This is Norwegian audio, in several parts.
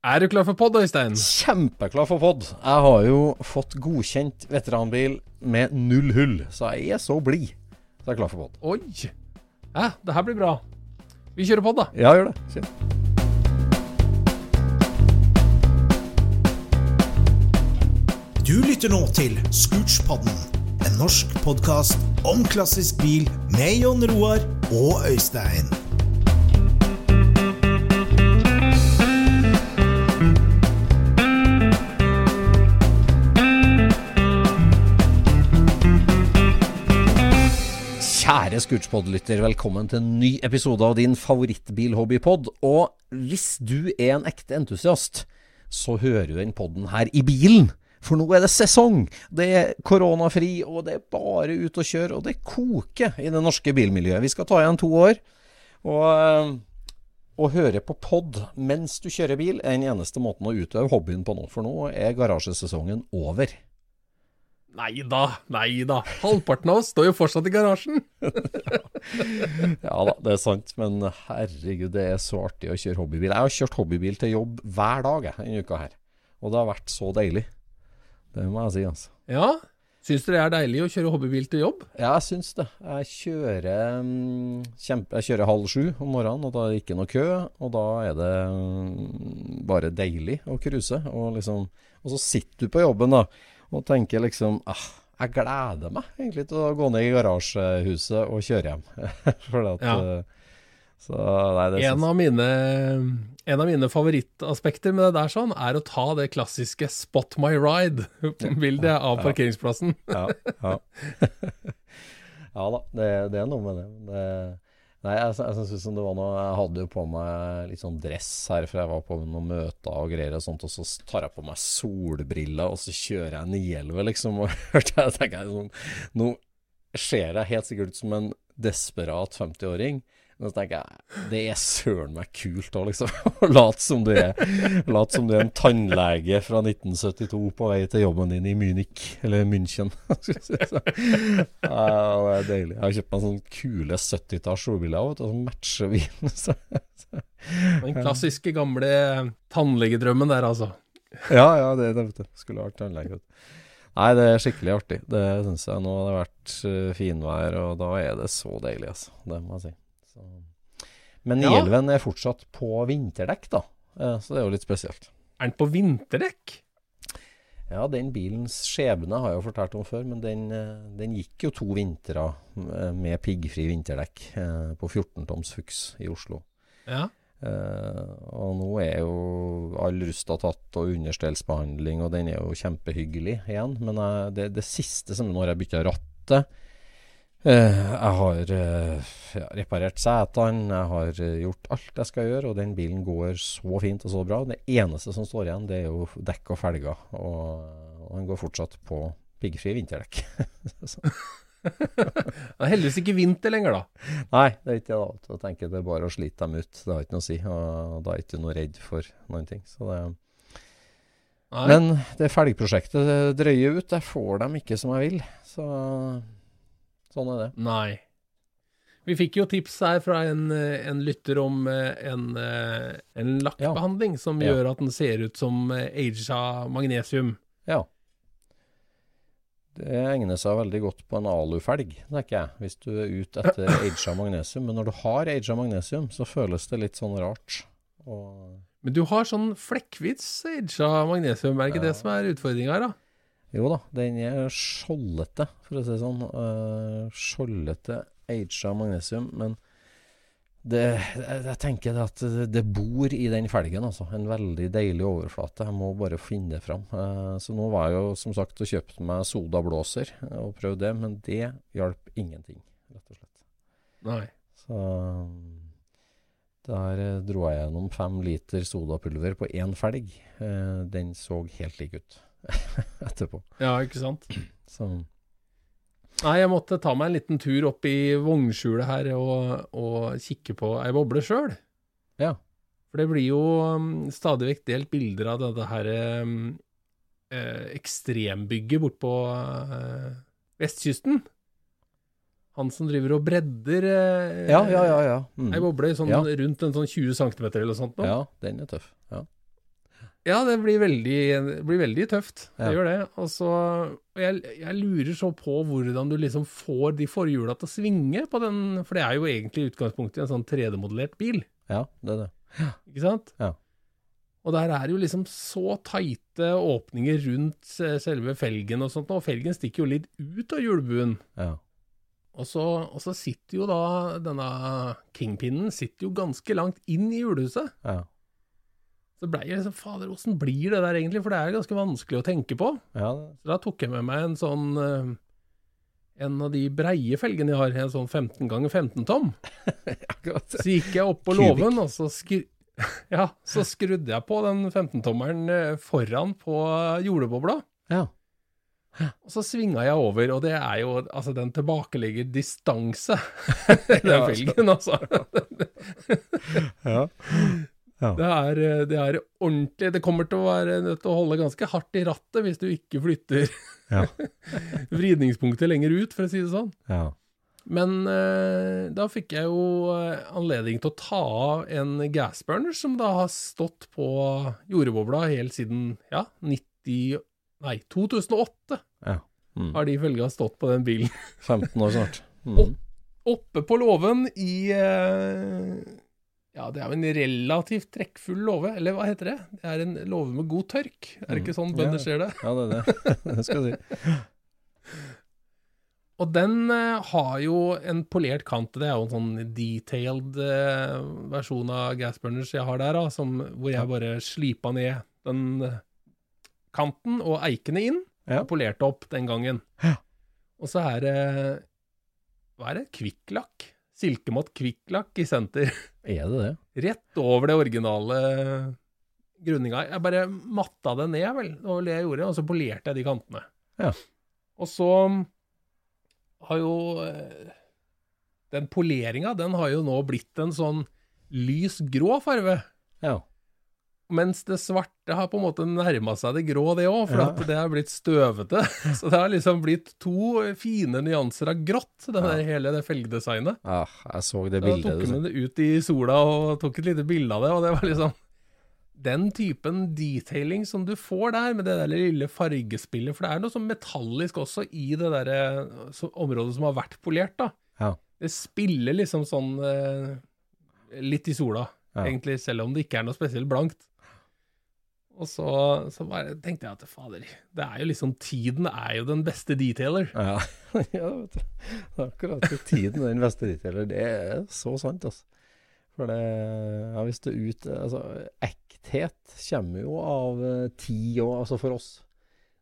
Er du klar for pod, Øystein? Kjempeklar for pod. Jeg har jo fått godkjent veteranbil med null hull, så jeg er så blid. Så jeg er klar for pod. Oi! Ja, det her blir bra. Vi kjører pod, da. Ja, gjør det. Kjør. Du lytter nå til Scootspodden, en norsk podkast om klassisk bil med Jon Roar og Øystein. Scootspod-lytter, velkommen til en ny episode av din favorittbilhobbypod. Og hvis du er en ekte entusiast, så hører du den podden her i bilen. For nå er det sesong. Det er koronafri, og det er bare ut og kjøre. Og det koker i det norske bilmiljøet. Vi skal ta igjen to år. Og eh, å høre på pod mens du kjører bil, er den eneste måten å utøve hobbyen på nå. For nå er garasjesesongen over. Nei da, nei da. Halvparten av oss står jo fortsatt i garasjen. Ja da, det er sant. Men herregud, det er så artig å kjøre hobbybil. Jeg har kjørt hobbybil til jobb hver dag jeg, denne uka her. Og det har vært så deilig. Det må jeg si, altså. Ja, Syns du det er deilig å kjøre hobbybil til jobb? Ja, jeg syns det. Jeg kjører, mm, kjempe, jeg kjører halv sju om morgenen, og da er det ikke noe kø. Og da er det mm, bare deilig å cruise. Og, liksom, og så sitter du på jobben da, og tenker liksom ah, Jeg gleder meg egentlig til å gå ned i garasjehuset og kjøre hjem. For at, Ja. eh, så, nei, det En av, mine, en av mine favorittaspekter med det der sånn, er å ta det klassiske 'spot my ride'-bildet av parkeringsplassen. ja, ja. ja da, det, det er noe med det. det nei, jeg, jeg synes liksom det var noe Jeg hadde jo på meg litt sånn dress her, for jeg var på noen møter og greier og sånt, og så tar jeg på meg solbriller, og så kjører jeg Nielve, liksom, og hørte jeg tenker jeg sånn Nå ser jeg helt sikkert ut som en desperat 50-åring. Men så tenker jeg det er søren meg kult òg, liksom. Lat som du er lat som du er en tannlege fra 1972 på vei til jobben din i Munich, eller München. ja, det er deilig. Jeg har kjøpt meg sånne kule 70-talls solbriller som matcher vinen. Så- Den klassiske, gamle tannlegedrømmen der, altså. Ja, ja, det, det vet du. Skulle vært tannlege. Nei, det er skikkelig artig. Det syns jeg. Nå har det vært eh, finvær, og da er det så deilig, altså. Det må jeg si. Så. Men Ja. Nielven er fortsatt på vinterdekk, da. Så det er jo litt spesielt. Er den på vinterdekk? Ja, den bilens skjebne har jeg jo fortalt om før, men den, eh, den gikk jo to vintre eh, med piggfri vinterdekk eh, på 14 toms Fuchs i Oslo. Ja. Uh, og nå er jo all rusta tatt og understellsbehandling, og den er jo kjempehyggelig igjen. Men uh, det, det siste som Når jeg bytta rattet. Eh, jeg har eh, ja, reparert setene, jeg har eh, gjort alt jeg skal gjøre, og den bilen går så fint og så bra. Det eneste som står igjen, det er jo dekk og felger. Og, og den går fortsatt på piggfrie vinterdekk. Det er heldigvis ikke vinter lenger, da. Nei, det er ikke det. da. Jeg tenker det er bare å slite dem ut. Det har ikke noe å si. Og da er ikke noe redd for noen ting. Så det Nei. Men det felgprosjektet drøyer ut. Jeg får dem ikke som jeg vil. Så sånn er det. Nei. Vi fikk jo tips her fra en, eh, en lytter om eh, en, eh, en lakkbehandling som Ja. gjør at den ser ut som aga magnesium. Ja. Det egner seg veldig godt på en alufelg, tenker jeg, hvis du er ute etter aga magnesium. Men når du har aga magnesium, så føles det litt sånn rart. Og Men du har sånn flekkvis aga magnesium, er ikke ikke det som er utfordringa her, da? Jo da, den er skjoldete, for å si det sånn. Uh, skjoldete aga magnesium. Men det, jeg, jeg tenker at det, det bor i den felgen, altså. En veldig deilig overflate. Jeg må bare finne det fram. Uh, så nå var jeg jo som sagt og kjøpte meg sodablåser og prøvde det, men det hjalp ingenting, rett og slett. Nei. Så der eh, dro jeg gjennom fem liter sodapulver på én felg. Uh, den så helt lik ut etterpå. Ja, ikke sant? Så Nei, jeg måtte ta meg en liten tur opp i vognskjulet her og, og kikke på ei boble sjøl. ja. For det blir jo um, stadig vekk delt bilder av dette her um, eh, ekstrembygget bort på eh, vestkysten. Han som driver og bredder eh, Ja, ja, ja. ja. Mm. ei boble sånn, Ja. rundt en sånn 20 cm eller noe sånt. nå. Ja, den er tøff. Ja. Ja, det blir veldig, det blir veldig tøft. Det Ja. gjør det. Og så, jeg, jeg lurer så på hvordan du liksom får de forhjula til å svinge på den, for det er jo egentlig i utgangspunktet en sånn 3D-modellert bil, ja, det er det. Ja, ikke sant? Ja. Og der er det jo liksom så tighte åpninger rundt selve felgen og sånt, og felgen stikker jo litt ut av hjulbuen. Ja. Og så, og så sitter jo da denne kingpinnen sitter jo ganske langt inn i hjulhuset. Ja. Så blei jeg liksom, fader, åssen blir det der egentlig? For det er ganske vanskelig å tenke på. ja Så da tok jeg med meg en sånn eh, En av de breie felgene jeg har, en sånn 15 ganger 15 tom. Så gikk jeg opp på låven, og så, skru, ja, så skrudde jeg på den 15-tommeren eh, foran på jordebobla. Ja. Og så svinga jeg over, og det er jo Altså, den tilbakelegger distanse, den felgen, altså. Ja. Ja. Det er, eh, det er ordentlig Det kommer til å være nødt til å holde ganske hardt i rattet hvis du ikke flytter Ja. vridningspunktet lenger ut, for å si det sånn. ja. Men eh, da fikk jeg jo eh, anledning til å ta av en gasburner som da har stått på jordbobla helt siden ja, 90 Nei, 2008 ja. Mm. har de følga stått på den bilen. 15 år snart. Mm. Oppe på låven i eh, Ja, det er jo en relativt trekkfull låve, eller hva heter det? Det er en låve med god tørk. Er det ikke sånn bønder ser det? Ja, det er det. det skal jeg si. Og den eh, har jo en polert kant. Det er jo en sånn detailed eh, versjon av gasburners jeg har der, da, som, hvor jeg bare slipa ned den eh, kanten og eikene inn, Ja. og polerte opp den gangen. Ja. Og så er det Hva er det? Kvikklakk? Silkemått kvikklakk i senter. Er det det? Rett over det originale grunninga. Jeg bare matta det ned, vel. Det var vel det jeg gjorde. Og så polerte jeg de kantene. Ja. Og så har jo eh, Den poleringa, den har jo nå blitt en sånn lys grå farve. Ja. Mens det svarte har på en måte nærma seg det grå, det òg, for Ja. at det har blitt støvete. Så det har liksom blitt to fine nyanser av grått, det ja. hele det felgdesignet. Ja, jeg så det bildet. Da tok hun det ut i sola og tok et lite bilde av det, og det var liksom Den typen detailing som du får der, med det der lille fargespillet, for det er noe sånn metallisk også i det der eh, så- området som har vært polert, da. Ja. Det spiller liksom sånn eh, litt i sola, Ja. egentlig, selv om det ikke er noe spesielt blankt. Og så, så bare tenkte jeg at fader, det er jo liksom Tiden er jo den beste detailer. Ja, ja vet du. Er akkurat det. tiden den beste detailer. Det er så sant, altså. For det Ja, hvis det ut Altså, ekthet kommer jo av eh, tid òg, Altså, for oss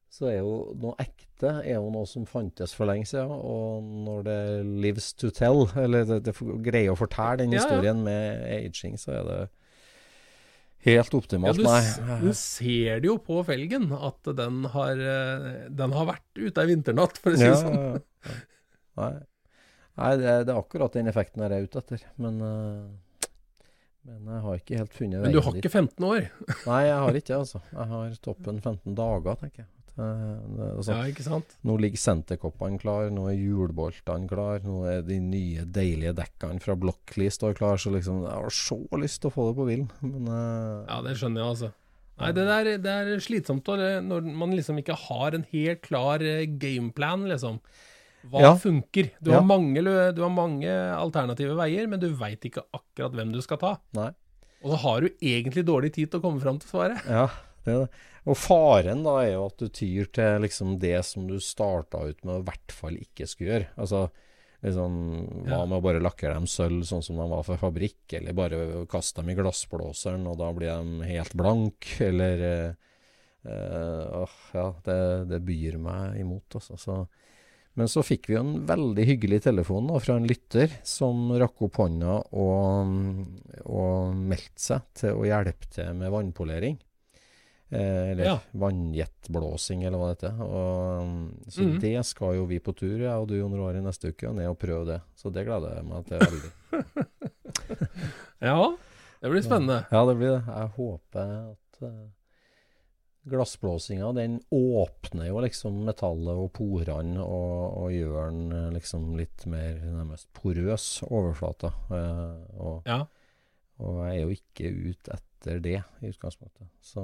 så er jo noe ekte er jo noe som fantes for lenge siden. Og når det lives to tell, eller det, det greier å fortelle den Ja, ja. historien med aging, så er det helt Ja, optimalt. du, Nei. du ser det jo på felgen at den har, eh, den har vært ute ei vinternatt, for å si Ja, det sånn. ja, ja. Nei, Nei det, det, er akkurat den effekten jeg er ute etter. Men, uh, men jeg har ikke helt funnet veien dit. Men du har ikke 15 år? Nei, jeg har ikke det. altså. Jeg har toppen 15 dager, tenker jeg. Altså, ja, ikke sant? Nå ligger senterkoppene klar, nå er hjulboltene klar, nå er de nye deilige dekkene fra Blockly står klar. Så liksom, jeg har så lyst til å få det på bilen, Men uh, Ja, det skjønner jeg, altså. Nei, det, der, det er slitsomt når man liksom ikke har en helt klar eh, gameplan, liksom. Hva ja. funker? Du, ja. har mange, du, har mange, alternative veier, men du veit ikke akkurat hvem du skal ta. Nei. Og så har du egentlig dårlig tid til å komme fram til svaret. Ja, er. Og faren da er jo at du tyr til liksom det som du starta ut med å i hvert fall ikke skulle gjøre. Altså liksom, Hva med å bare lakkere dem sølv sånn som de var for fabrikk, eller bare kaste dem i glassblåseren, og da blir de helt blank, eller øh, øh, Ja, det, det, byr meg imot, altså. Så, men så fikk vi jo en veldig hyggelig telefon da, fra en lytter som rakk opp hånda og, og meldte seg til å hjelpe til med vannpolering. Eh, eller ja. vannjetblåsing, eller hva det heter. Og, så mm. det skal jo vi på tur, jeg og du Jon Roar, i neste uke, og ned og prøve det. Så det gleder jeg meg til veldig. ja, det blir spennende. Ja, det blir det. Jeg håper at uh, glassblåsinga, den åpner jo liksom metallet og porene og, og gjør den uh, liksom litt mer nærmest porøs overflate. Uh, og, ja. og jeg er jo ikke ute etter etter det, i utgangspunktet. Så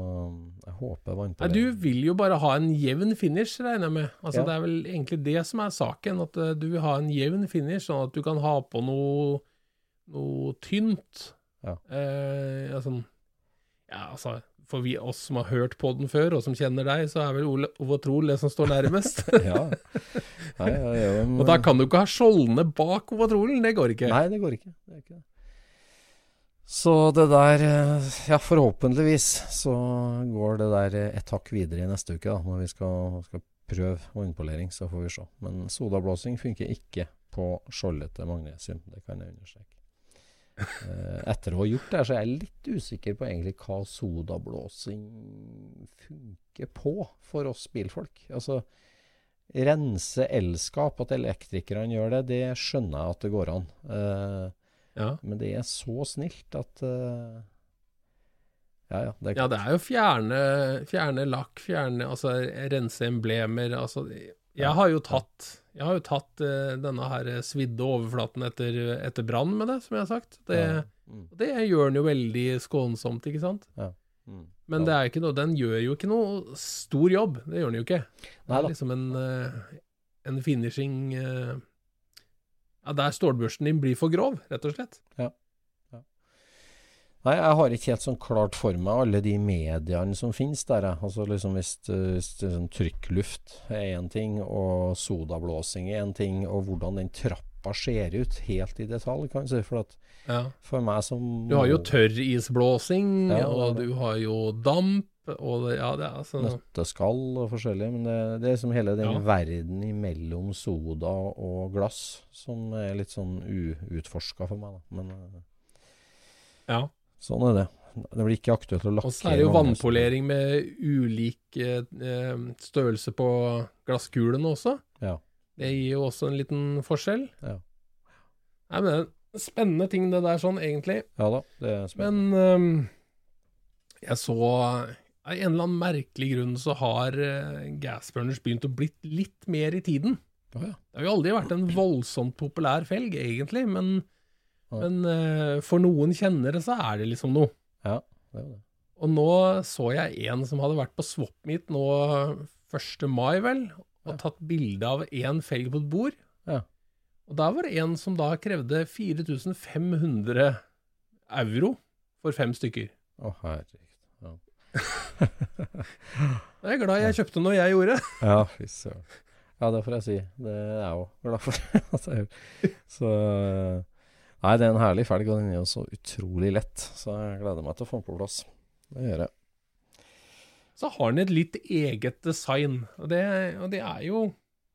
jeg håper på det. Du vil jo bare ha en jevn finish, regner jeg med. Altså, ja. Det er vel egentlig det som er saken, at uh, du vil ha en jevn finish, sånn at du kan ha på noe, noe tynt. Ja. Eh, altså, ja, altså for vi, oss som har hørt på den før, og som kjenner deg, så er vel Ove Troll det som står nærmest. ja. Nei, en, og da kan du ikke ha skjoldene bak Ove Trolen, det går ikke. Nei, det går ikke. Det er ikke det. Så det der eh, Ja, forhåpentligvis så går det der et hakk videre i neste uke, da, når vi skal, skal prøve vannpolering. Så får vi se. Men sodablåsing funker ikke på skjoldete magnesium. Det kan jeg understreke. Eh, etter å ha gjort det her, så er jeg litt usikker på egentlig hva sodablåsing funker på for oss bilfolk. Altså rense elskap, at elektrikerne gjør det, det skjønner jeg at det går an. Eh, ja. Men det er så snilt at uh, ja, ja, det ja, det er jo fjerne, fjerne lakk, fjerne Altså rense emblemer. Altså Jeg har jo tatt Jeg har jo tatt uh, denne her svidde overflaten etter, etter brann med det, som jeg har sagt. Det, mm. det gjør den jo veldig skånsomt, ikke sant? Mm. Men det er ikke noe, den gjør jo ikke noe stor jobb. Det gjør den jo ikke. Det er liksom en, uh, en finishing uh, ja, Der stålbørsten din blir for grov, rett og slett. Ja. ja. Nei, jeg har ikke helt sånn klart for meg alle de mediene som finnes der. Altså liksom Hvis, hvis sånn trykkluft er én ting, og sodablåsing er én ting, og hvordan den trappa ser ut helt i detalj, kan du si. For, at, ja. for meg som Du har jo tørrisblåsing, ja, og du har jo damp og det, ja, det er altså Nøtteskall og forskjellig. Men det, det er som hele den ja. verden imellom soda og glass som er litt sånn uutforska for meg, da. Men eh, ja. sånn er det. Det blir ikke aktuelt å lakke. Og så er det jo vannpolering med ulik eh, størrelse på glasskulene også. Ja. Det gir jo også en liten forskjell. Ja. Nei, men det er spennende ting det der sånn, egentlig. Ja da, det er spennende. Men um, jeg så av en eller annen merkelig grunn så har uh, gasburners begynt å blitt litt mer i tiden. Oh, ja. Det har jo aldri vært en voldsomt populær felg, egentlig, men, oh. men uh, for noen kjennere så er det liksom noe. Ja, det er det. Og nå så jeg en som hadde vært på swap-meet nå 1. mai, vel, og tatt bilde av én felg på et bord. Ja. Og der var det en som da krevde 4500 euro for fem stykker. Å, herregud. Jeg er glad jeg kjøpte noe jeg gjorde. ja, fy søren. Ja, det får jeg si. Det er jeg òg glad for. så Nei, det er en herlig felg, og den er jo så utrolig lett. Så jeg gleder meg til å få den på plass. Det gjør jeg. Så har den et litt eget design, og det, og det er jo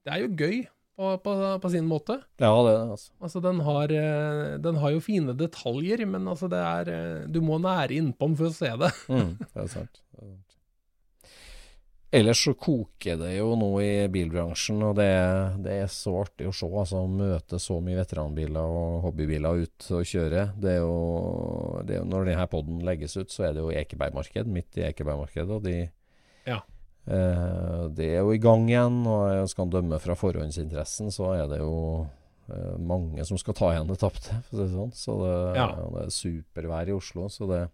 Det er jo gøy på, på, på, sin måte. Ja, det er det. Altså. altså den, har, eh, den har jo fine detaljer, men altså det er eh, Du må nære innpå den for å se det. mm, det er sant. Ellers så koker det jo nå i bilbransjen, og det, det er så artig å se. altså Møte så mye veteranbiler og hobbybiler ut og kjøre. Det er jo, det er jo Når denne poden legges ut, så er det jo Ekebergmarked, midt i Ekebergmarkedet. Og de, det er jo i gang igjen. Og skal dømme fra forhåndsinteressen, så er det jo eh, mange som skal ta igjen det tapte, for å si det sånn. Så det, Ja. Ja, det er supervær i Oslo, så det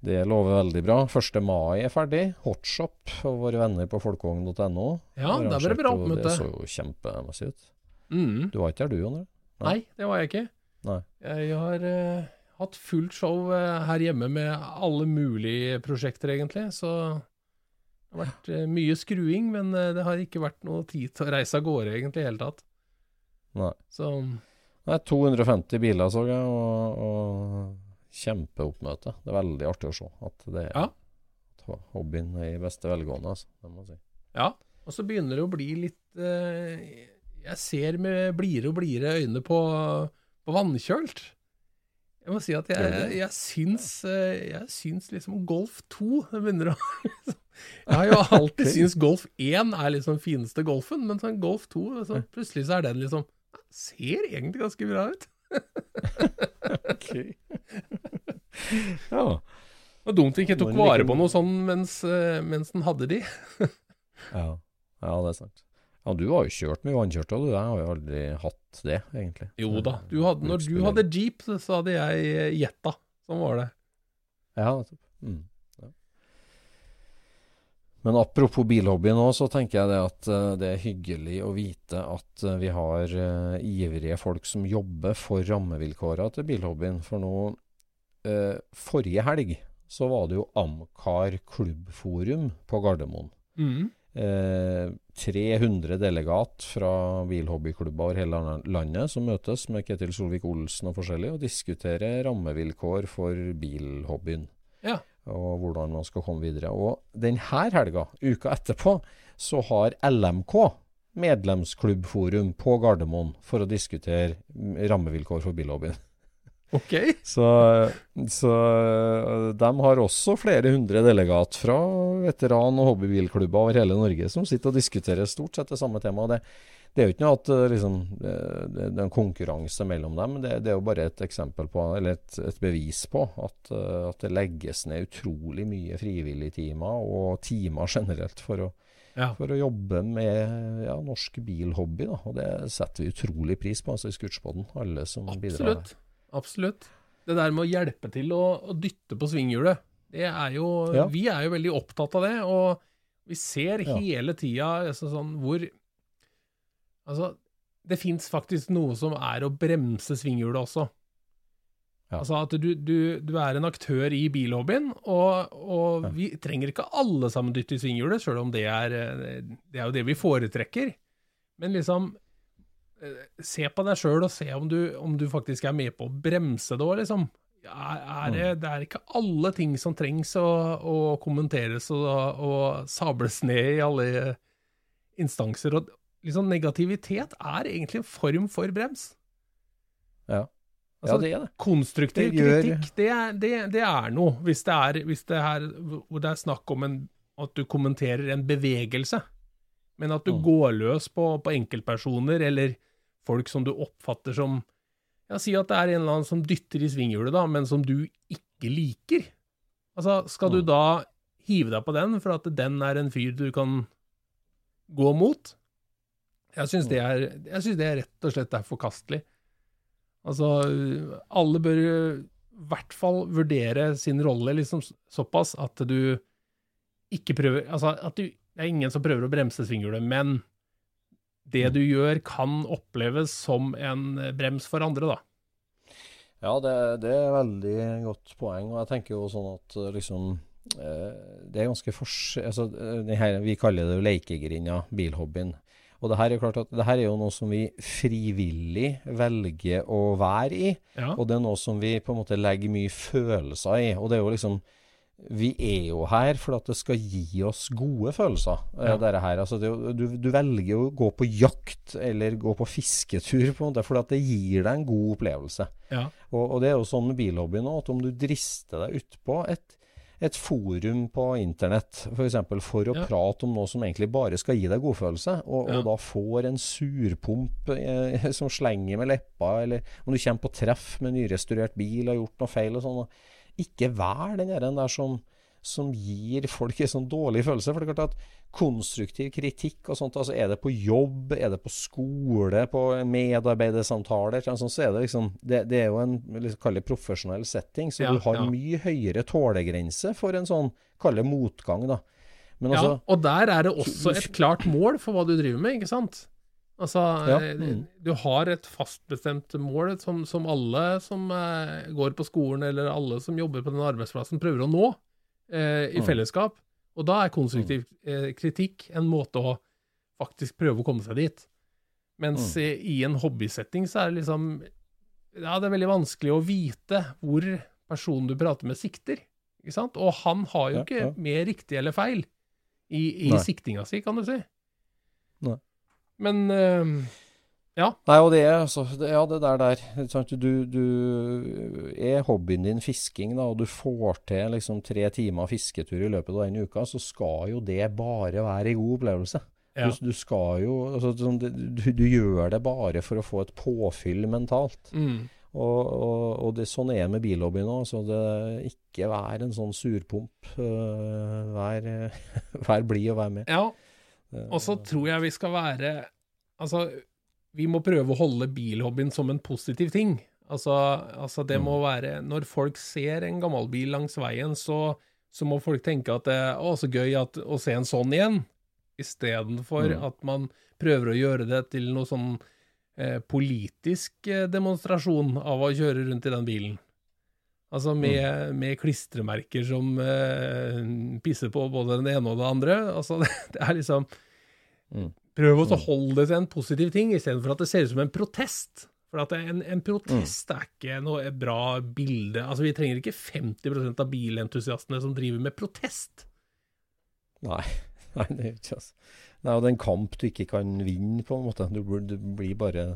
det lover veldig bra. 1. mai er ferdig. Hotshop og våre venner på folkevogn.no. Ja, der blir det bra oppmøte. Det så jo kjempemessig ut. Mm. Du var ikke der du, Jon? Nei, det var jeg ikke. Nei. Jeg har eh, hatt fullt show eh, her hjemme med alle mulige prosjekter, egentlig. Så det har vært eh, mye skruing, men eh, det har ikke vært noe tid til å reise av gårde, egentlig, i hele tatt. Nei. Så Nei, 250 biler så jeg, og, og kjempeoppmøte. Det er veldig artig å se at det er Ja. at hobbyen er i beste velgående, altså. Det må jeg si. ja. Og så begynner det å bli litt eh, Jeg ser med blidere og blidere øyne på, på vannkjølt. Jeg må si at jeg, jeg, syns, eh, jeg syns liksom Golf 2 begynner å Jeg har jo alltid syntes Golf 1 er liksom fineste golfen, men sånn Golf 2 så plutselig så er den liksom Ser egentlig ganske bra ut. Ja. Det var dumt vi ikke tok vare på noe sånn mens, eh, mens den hadde de. ja. Ja, det er sant. Ja, du har jo kjørt mye vannkjørtel, du. Jeg har jo aldri hatt det, egentlig. Jo da. Du hadde, når du hadde jeep, så hadde jeg eh, Jetta. Sånn var det. Ja, nettopp. Mm. Ja. Men apropos bilhobby nå, så tenker jeg det at eh, det er hyggelig å vite at eh, vi har uh, ivrige folk som jobber for rammevilkåra til bilhobbyen. For nå Forrige helg så var det jo Amcar klubbforum på Gardermoen. Mm. Eh, 300 delegat fra bilhobbyklubber over hele landet som møtes med Ketil Solvik-Olsen og forskjellig, og diskuterer rammevilkår for bilhobbyen. Ja. Og hvordan man skal komme videre. Og denne helga, uka etterpå, så har LMK medlemsklubbforum på Gardermoen for å diskutere mm, rammevilkår for bilhobbyen. Ok. Så, så de har også flere hundre delegat fra veteran- og hobbybilklubber over hele Norge som sitter og diskuterer stort sett det samme temaet. Det, det er jo ikke noe at eh, liksom, eh, det, er en konkurranse mellom dem, det, det er jo bare et eksempel på, eller et, et bevis på at, eh, at det legges ned utrolig mye frivilligtimer og timer generelt for å, Ja. for å jobbe med ja, norsk bilhobby. Da. Og det setter vi utrolig pris på altså i Scootspoden, alle som bidrar. Absolutt. Absolutt. Det der med å hjelpe til å, å dytte på svinghjulet, det er jo Ja. Vi er jo veldig opptatt av det, og vi ser Ja. hele tida altså, sånn hvor Altså, det fins faktisk noe som er å bremse svinghjulet også. Ja. Altså at du, du, du er en aktør i bilhobbyen, og, og vi trenger ikke alle sammen dytte i svinghjulet, sjøl om det er, eh, det er jo det vi foretrekker. Men liksom Se på deg sjøl og se om du, om du faktisk er med på å bremse det òg, liksom. Er, er det, det er ikke alle ting som trengs å, å kommenteres og, og sables ned i alle instanser. Og liksom negativitet er egentlig en form for brems. Ja. Altså, ja, det er det. Konstruktiv Det gjør- kritikk, det er, det, det er noe. Hvis det er, hvis det er, hvor det er snakk om en, at du kommenterer en bevegelse, men at du Mm. går løs på, på enkeltpersoner eller folk som du oppfatter som Ja, si at det er en eller annen som dytter i svinghjulet, da, men som du ikke liker. Altså, skal du Mm. da hive deg på den for at den er en fyr du kan gå mot? Jeg syns det, er- jeg synes det er rett og slett er forkastelig. Altså, alle bør i hvert fall vurdere sin rolle liksom såpass at du ikke prøver Altså, at du Det er ingen som prøver å bremse svinghjulet, men det du gjør, kan oppleves som en brems for andre, da. Ja, det, det er veldig godt poeng. Og jeg tenker jo sånn at eh, liksom eh, Det er ganske forskjell... Altså, eh, her, vi kaller det jo lekegrinda, bilhobbyen. Og det her er klart at det her er jo noe som vi frivillig velger å være i. Ja. Og det er noe som vi på en måte legger mye følelser i. Og det er jo liksom Vi er jo her for at det skal gi oss gode følelser. eh, Ja. Altså det, du, du velger jo å gå på jakt eller gå på fisketur på en måte, for at det gir deg en god opplevelse. Ja. Og, og det er jo sånn med bilhobbyen òg, at om du drister deg utpå et, et forum på internett for, eksempel, for å Ja. prate om noe som egentlig bare skal gi deg godfølelse, og, og da får en surpomp eh, som slenger med leppa, eller om du kommer på treff med nyrestaurert bil og har gjort noe feil og sånn, ikke vær den der, som, som gir folk en sånn dårlig følelse. For det er klart at konstruktiv kritikk og sånt, altså er det på jobb, er det på skole, på medarbeidersamtaler, sånn, så er det liksom Det, det er jo en liksom, profesjonell setting, så Ja, du har ja. mye høyere tålegrense for en sånn, kall motgang, da. Men Ja, altså og der er det også et klart mål for hva du driver med, ikke sant? Altså, Ja, eh, mm. du har et fastbestemt mål som, som alle som eh, går på skolen, eller alle som jobber på den arbeidsplassen, prøver å nå eh, i Mm. fellesskap. Og da er konstruktiv eh, kritikk en måte å faktisk prøve å komme seg dit. Mens Mm. i, i en hobbysetting så er det liksom Ja, det er veldig vanskelig å vite hvor personen du prater med, sikter. Ikke sant? Og han har jo Ja, ikke ja. mer riktig eller feil i, i siktinga si, kan du si. Nei. Men ja. Nei, og det er altså det, Ja, det der der. Du, du Er hobbyen din fisking, da, og du får til liksom tre timer fisketur i løpet av den uka, så skal jo det bare være en god opplevelse. ja. Du, du skal jo altså, sånn, du, du gjør det bare for å få et påfyll mentalt. Mm. Og, og, og det, sånn er det med bilhobbyen òg. Så det, ikke vær en sånn surpomp. Uh, vær, vær blid og vær med. ja. Og så tror jeg vi skal være Altså, vi må prøve å holde bilhobbyen som en positiv ting. Altså, altså det må være Når folk ser en gammel bil langs veien, så, så må folk tenke at det er så gøy at, å se en sånn igjen. Istedenfor Mm. at man prøver å gjøre det til noe sånn eh, politisk eh, demonstrasjon av å kjøre rundt i den bilen. Altså med, med klistremerker som eh, pisser på både den ene og det andre. Altså, det, det er liksom Mm. Prøv å holde det til en positiv ting, istedenfor at det ser ut som en protest. For at en, en protest er ikke noe bra bilde. Altså, vi trenger ikke 50% av bilentusiastene som driver med protest. Nei, nei, det er ikke altså. Nei, og det er en kamp du ikke kan vinne, på en måte. Du blir bare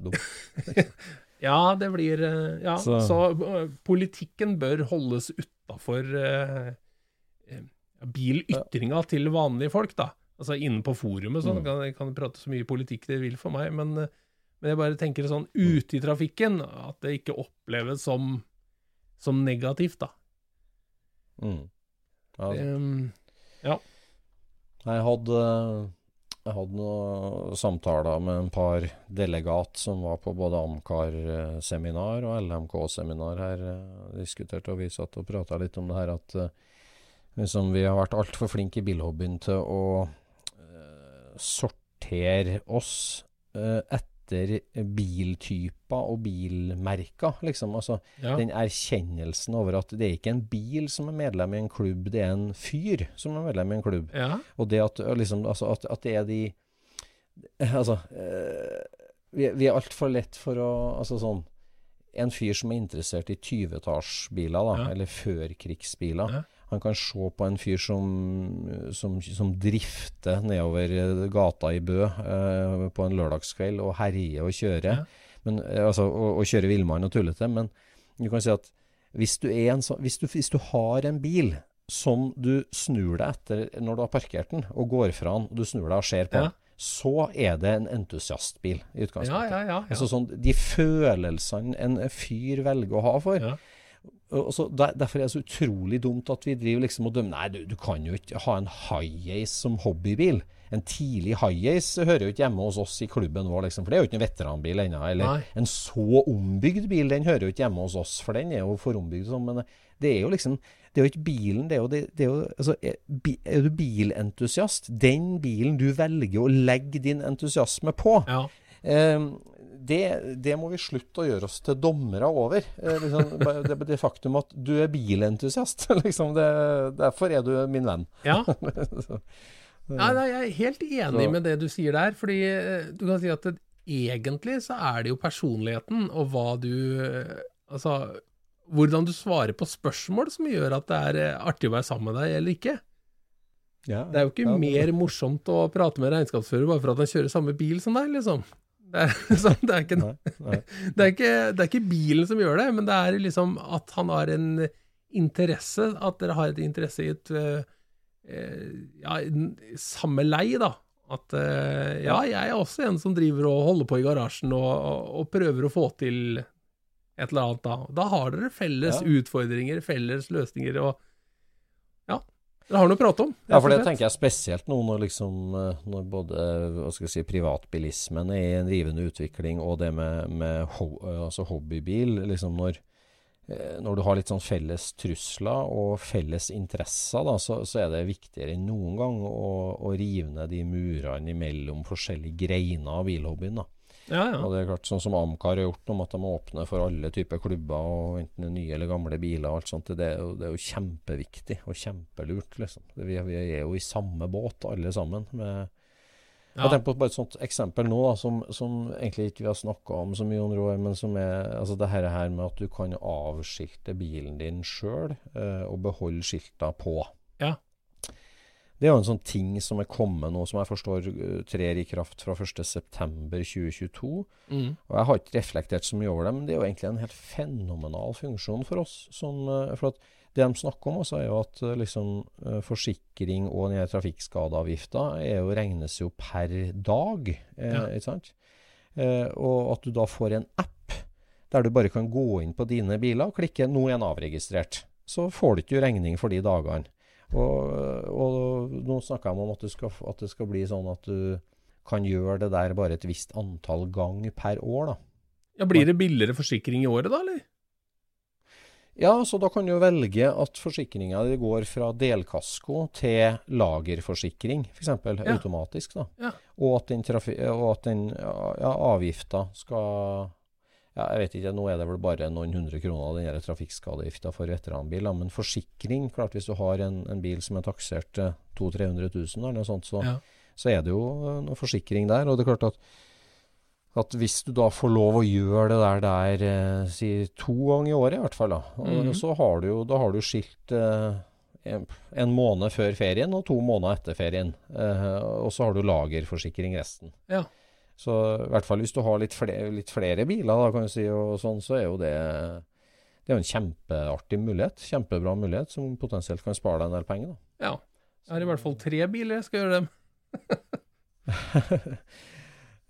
dum. Ja, det blir eh, Ja, så, Så- eh, politikken bør holdes utafor uh, bilytringa til vanlige folk, da. Altså inne på forumet, sånn. Mm. kan kan prate så mye politikk dere vil for meg, men, eh, men jeg bare tenker sånn ute i trafikken, at det ikke oppleves som, som negativt, da. Mm. Ja, Um, Jeg hadde, jeg hadde noen samtaler med en par delegat som var på både Amcar-seminar og LMK-seminar her. eh, Diskuterte, og vi satt og prata litt om det her at eh, liksom, vi har vært altfor flinke i bilhobbyen til å eh, sortere oss eh, etter biltyper og bilmerker, liksom. Altså, ja. den erkjennelsen over at det er ikke en bil som er medlem i en klubb, det er en fyr som er medlem i en klubb. ja. Og det at, liksom, altså, at, at det er de Altså øh, Vi, vi er altfor lett for å Altså sånn En fyr som er interessert i 20-tallsbiler, da, Ja. eller førkrigsbiler, Ja. Han kan se på en fyr som, som, som drifter nedover eh, gata i Bø eh, på en lørdagskveld og herjer og kjører. Ja. Men, eh, altså, og, og kjører villmann og tullete. Men du kan si at hvis du, er en hvis, du, hvis du har en bil som du snur deg etter når du har parkert den, og går fra den, og du snur deg og ser på Ja. den, så er det en entusiastbil i utgangspunktet. ja, ja. ja. Altså sånn, De følelsene en fyr velger å ha for. Ja. Og og der, Derfor er det så utrolig dumt at vi driver liksom og dømmer Nei, du, du kan jo ikke ha en high-ace som hobbybil. En tidlig high-ace hører jo ikke hjemme hos oss i klubben vår, liksom, for det er jo ikke en veteranbil ennå. Eller Nei. en så ombygd bil, den hører jo ikke hjemme hos oss, for den er jo for ombygd. Sånn, men det er jo liksom Det er jo ikke bilen, det er jo, det, det er, jo altså, er, er du bilentusiast? Den bilen du velger å legge din entusiasme på, ja. Eh, det, det må vi slutte å gjøre oss til dommere over. Eh, liksom, det, det faktum at du er bilentusiast. liksom, det, derfor er du min venn. ja. Så, Nei, jeg er helt enig Så- med det du sier der, fordi eh, du kan si at det, egentlig så er det jo personligheten og hva du eh, Altså, hvordan du svarer på spørsmål som gjør at det er artig å være sammen med deg eller ikke. ja, Det er jo ikke ja, mer morsomt å prate med regnskapsfører bare for at han kjører samme bil som deg, liksom. Det er, liksom, det er, ikke, Nei, nei. det er, ikke, det er ikke bilen som gjør det, men det er liksom at han har en interesse, at dere har et interesse i et eh, ja, samme lei, da. At uh, ja, jeg er også en som driver og holder på i garasjen og, og, og prøver å få til et eller annet, da. Da har dere felles Ja. utfordringer, felles løsninger, og ja. Dere har noe å prate om. Ja, for det tenker jeg spesielt nå når liksom eh, Når både jeg si, privatbilismen er i en rivende utvikling, og det med, med ho eh, altså hobbybil liksom når, eh, når du har litt sånn felles trusler og felles interesser, da, så, så er det viktigere enn noen gang å, å rive ned de murene mellom forskjellige greiner av bilhobbyen. da. Ja, ja. Og det er klart, sånn som Amcar har gjort, om at de åpner for alle typer klubber, og enten nye eller gamle biler og alt sånt, det er jo, det er jo kjempeviktig og kjempelurt, liksom. Vi, vi er jo i samme båt, alle sammen. Med, Ja. Jeg tenker på bare et sånt eksempel nå, da, som, som egentlig ikke vi har snakka om så mye, Jon Roar, men som er altså det her med at du kan avskilte bilen din sjøl, eh, og beholde skilta på. Det er jo en sånn ting som er kommet nå, som jeg forstår eh, trer i kraft fra 1.9.2022. Mm. Og Jeg har ikke reflektert så mye over det, men det er jo egentlig en helt fenomenal funksjon for oss. Sånn, eh, for at det de snakker om, også er jo at eh, liksom, forsikring og den trafikkskadeavgifta regnes jo per dag. Eh, Ja. ikke sant? Eh, og at du da får en app der du bare kan gå inn på dine biler og klikke 'nå er den avregistrert'. Så får du ikke regning for de dagene. Og, og nå snakker jeg om at, det, skal, at det skal bli sånn at du kan gjøre det der bare et visst antall gang per år, da. ja, Blir det billigere forsikring i året, da, eller? Ja, så da kan du velge at forsikringa di går fra delkasko til lagerforsikring, f.eks. Ja. automatisk. da. Ja. Og at den, trafi og at den ja, avgifta skal ja, Jeg vet ikke, nå er det vel bare noen hundre kroner den trafikkskadeavgifta for veteranbil. da, Men forsikring, klart hvis du har en, en bil som er taksert til 200 000-300 000, eller noe sånt, så, Ja. så er det jo eh, noe forsikring der. Og det er klart at at hvis du da får lov å gjøre det der der eh, si to ganger i året i hvert fall, da, og -hmm. så har du jo da har du skilt eh, en, en måned før ferien og to måneder etter ferien. Eh, og så har du lagerforsikring resten. Ja. Så i hvert fall hvis du har litt flere, litt flere biler, da, kan du si, og sånn, så er jo det det er jo en kjempeartig mulighet. Kjempebra mulighet som potensielt kan spare deg en del penger. da. Ja. Jeg har i hvert fall tre biler, jeg skal gjøre dem.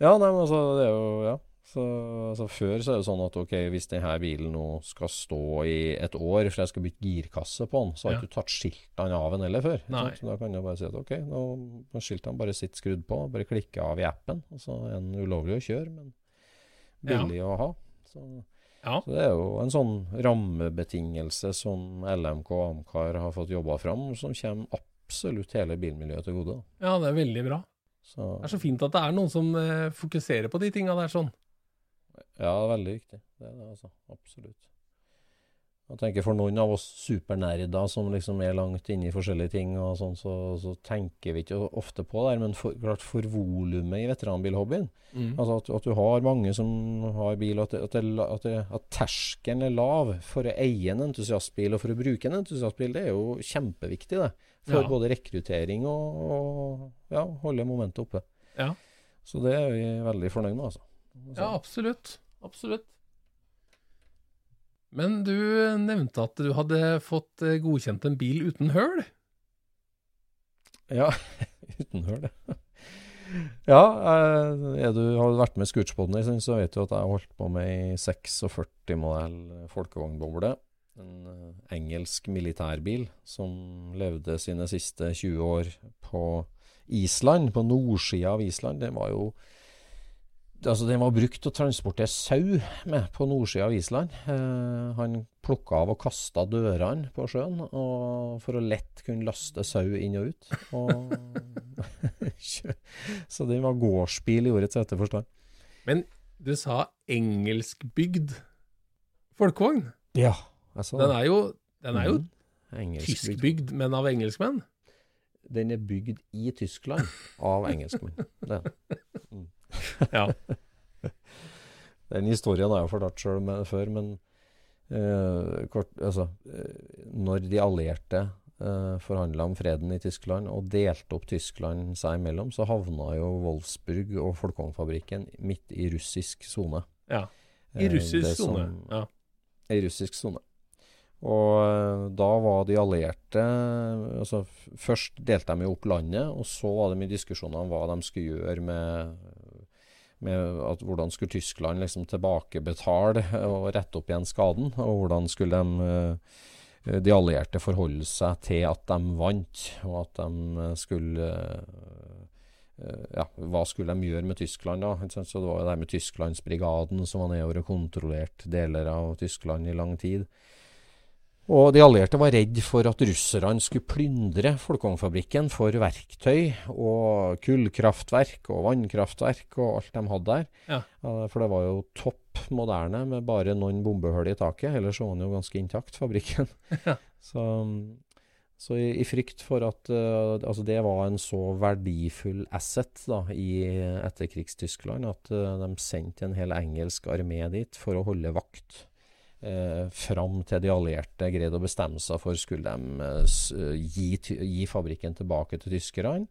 Ja, nei, men altså, det er jo Ja. Så altså, Før så er det sånn at ok, hvis denne bilen nå skal stå i et år, for jeg skal bytte girkasse på den, så har Ja. ikke tatt skiltene av den heller før. Så da kan jeg bare si at ok, nå må skiltene bare sitte skrudd på, bare klikke av i appen. Og så er den ulovlig å kjøre, men billig å ha. Så, Ja. så det er jo en sånn rammebetingelse som LMK og Amcar har fått jobba fram, som kommer absolutt hele bilmiljøet til gode. ja, det er veldig bra. Så Det er så fint at det er noen som eh, fokuserer på de tinga der sånn. Ja, veldig viktig. Det er det, altså. Absolutt. Jeg tenker For noen av oss supernerder som liksom er langt inne i forskjellige ting, og sånn, så, så tenker vi ikke ofte på det. Men for, klart for volumet i veteranbilhobbyen Mm. Altså at, at du har mange som har bil, og at, at, at terskelen er lav for å eie en entusiastbil og for å bruke en entusiastbil, det er jo kjempeviktig det. For Ja. både rekruttering og, og ja, holde momentet oppe. Ja. Så det er vi veldig fornøyd med, altså. Ja, absolutt. Absolutt. Men du nevnte at du hadde fått eh, godkjent en bil uten høl. Ja, uten høl. Ja, eh, er du har vært med i Scootspoden en stund, så vet du at jeg har holdt på med ei 46-modell folkevognboble. En eh, engelsk militærbil som levde sine siste 20 år på Island, på nordsida av Island. Det var jo Altså, den var brukt til å transportere sau med på nordsida av Island. Eh, han plukka av og kasta dørene på sjøen og for å lett kunne laste sau inn og ut. Og så den var gårdsbil i ordets rette forstand. Men du sa engelskbygd folkevogn. Ja. Altså, Den er jo, den er jo Mhm. Tyskbygd, men av engelskmenn. Den er bygd i Tyskland av engelskmenn. Det er den. Ja. Den historien har jeg fortalt sjøl før, men uh, kort, altså, eh, når de allierte uh, forhandla om freden i Tyskland og delte opp Tyskland seg imellom, så havna jo Wolfsburg og Folkongfabrikken midt i russisk sone. ja. I Eh, russisk sone. Ja. I russisk sone. Og eh, da var de allierte altså Først delte de jo opp landet, og så var det mye diskusjoner om hva de skulle gjøre med, med at hvordan skulle Tyskland liksom tilbakebetale og rette opp igjen skaden. Og hvordan skulle de, eh, de allierte forholde seg til at de vant, og at de skulle ja, hva skulle de gjøre med Tyskland, da? Så det var jo det med Tysklandsbrigaden som var nedover og kontrollerte deler av Tyskland i lang tid. Og de allierte var redd for at russerne skulle plyndre Folkongfabrikken for verktøy og kullkraftverk og vannkraftverk og alt de hadde der. Ja. For det var jo topp moderne med bare noen bombehull i taket. Ellers var den jo ganske intakt, fabrikken. Ja. Så, så i, i, frykt for at uh, altså det var en så verdifull asset da, i etterkrigstyskland at uh, de sendte en hel engelsk armé dit for å holde vakt eh, fram til de allierte greide å bestemme seg for skulle de eh, gi, gi, fabrikken tilbake til tyskerne,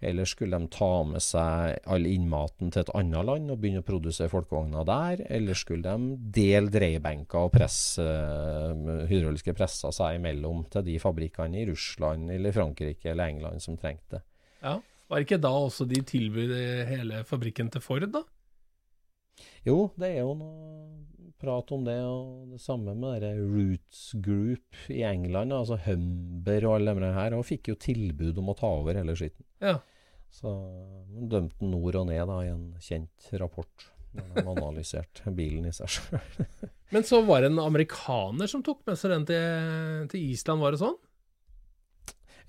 eller skulle de ta med seg all innmaten til et annet land og begynne å produsere folkevogner der, eller skulle de dele dreiebenker og presse, eh, hydrauliske presser seg imellom til de fabrikkene i Russland eller Frankrike eller England som trengte det. Ja. Var ikke da også de tilbød hele fabrikken til Ford, da? Jo, det er jo noe prat om det, og det samme med det Roots Group i England, altså Humber og alle de her, og fikk jo tilbud om å ta over hele skitten. Ja. Så dømte dømte nord og ned da, i en kjent rapport. De analyserte bilen i seg sjøl. Men så var det en amerikaner som tok med seg den til, til Island, var det sånn?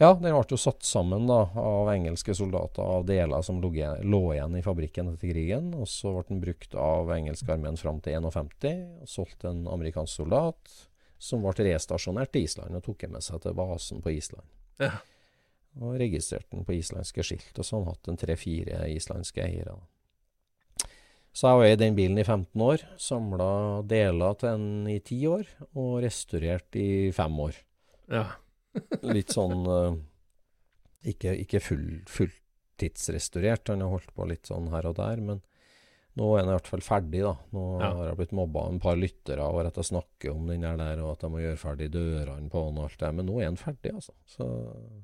Ja, den ble jo satt sammen da, av engelske soldater av deler som lå, igjen i fabrikken etter krigen. Og så ble den brukt av engelske armeen fram til 51, og solgt til en amerikansk soldat som ble restasjonert til Island og tok med seg til basen på Island. Ja. Og registrerte den på islandske skilt, og så har han hatt en tre-fire islandske eiere. Så jeg var i den bilen i 15 år, samla deler til den i 10 år, og restaurert i 5 år. Ja. Litt sånn uh, Ikke, ikke full, fulltidsrestaurert. Han har holdt på litt sånn her og der. Men nå er han i hvert fall ferdig, da. Nå ja. har jeg blitt mobba av en par lyttere over at jeg snakker om den der, og at jeg må gjøre ferdig dørene på den og alt det. Men nå er han ferdig, altså. Så,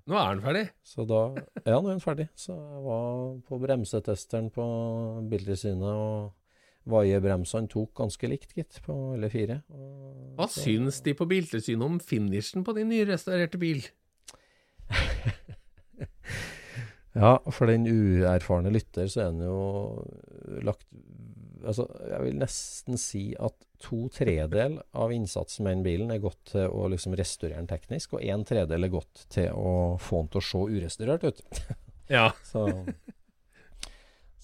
nå er han ferdig? Så da, ja, nå er han ferdig. Så jeg var på bremsetesteren på Bildesynet og Vaiebremsene tok ganske likt, gitt, på alle fire. Og Hva så, syns de på Biltilsynet om finishen på din nyrestaurerte bil? ja, for den uerfarne lytter så er den jo lagt Altså, jeg vil nesten si at to tredel av innsatsen med den bilen er gått til å liksom restaurere den teknisk, og en tredel er gått til å få den til å se urestaurert ut. ja. så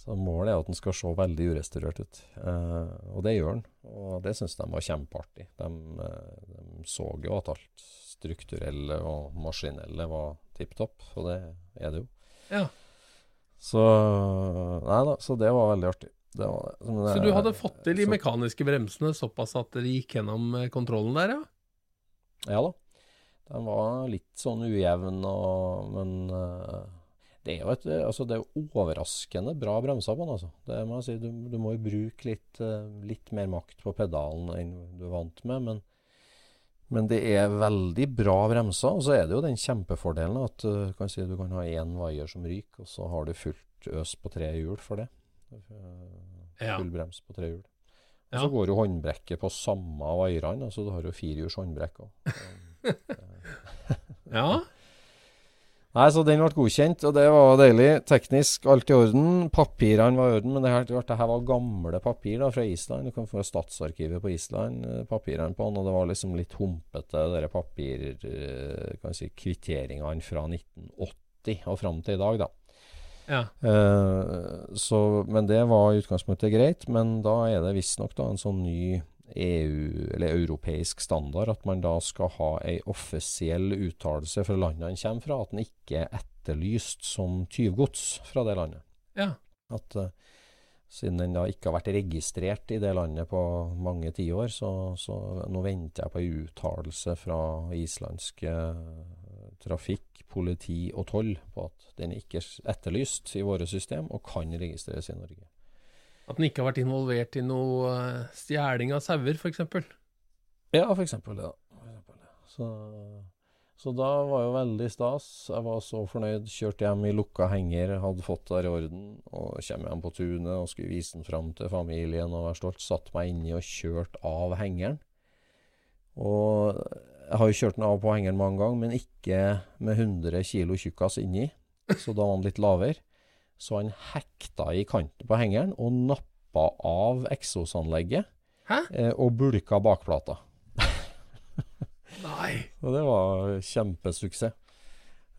så målet er at den skal se veldig urestaurert ut. Eh, og det gjør den. Og det syns de var kjempeartig. De, eh, de, så jo at alt strukturelle og maskinelle var tipp topp, og det er det jo. Ja. Så Nei da, så det var veldig artig. Det var det. Det, så du hadde fått til de mekaniske bremsene såpass at dere gikk gjennom eh, kontrollen der, ja? Ja da. Den var litt sånn ujevn, og, men uh, det er jo et, altså det er overraskende bra bremser på den. Altså. Det må jeg si, du, du må jo bruke litt, eh, litt, mer makt på pedalen enn du er vant med. Men, men, det er veldig bra bremser. Og så er det jo den kjempefordelen at du kan si, du kan ha én vaier som ryker, og så har du fullt øs på tre hjul for det. Full brems på tre hjul. Og så går jo håndbrekket på samme vaierne. Altså du har jo firehjuls håndbrekk òg. ja. Nei, så den ble godkjent, og det var deilig. Teknisk alt i orden. Papirene var i orden, men det her, det her var gamle papir da, fra Island. Du kan få Statsarkivet på Island, eh, papirene på den, og det var liksom litt humpete, de papir... Eh, si fra 1980 og fram til i dag, da. Ja. Uh, så, men det var i utgangspunktet greit. Men da er det visstnok en sånn ny EU, eller europeisk standard at man da skal ha ei offisiell uttalelse fra landet han kommer fra, at den ikke er etterlyst som tyvgods fra det landet. Ja. At uh, siden den da ikke har vært registrert i det landet på mange tiår, så, så nå venter jeg på ei uttalelse fra islandske trafikk, politi og toll på at den ikke er etterlyst i våre system og kan registreres i Norge. At den ikke har vært involvert i noe eh, stjeling av sauer, f.eks.? Ja, f.eks. det. Så, så da var jo veldig stas. Jeg var så fornøyd. Kjørte hjem i lukka henger, hadde fått der i orden. Og kommer hjem på tunet og skulle vise den fram til familien og være stolt. Satt meg inni og kjørt av hengeren. Og jeg har jo kjørt den av på hengeren mange ganger, men ikke med 100 kilo tjukkas inni. Så da var den litt lavere. Så han hekta i kanten på hengeren og nappa av eksosanlegget eh, og bulka bakplata. Nei. Og det var kjempesuksess.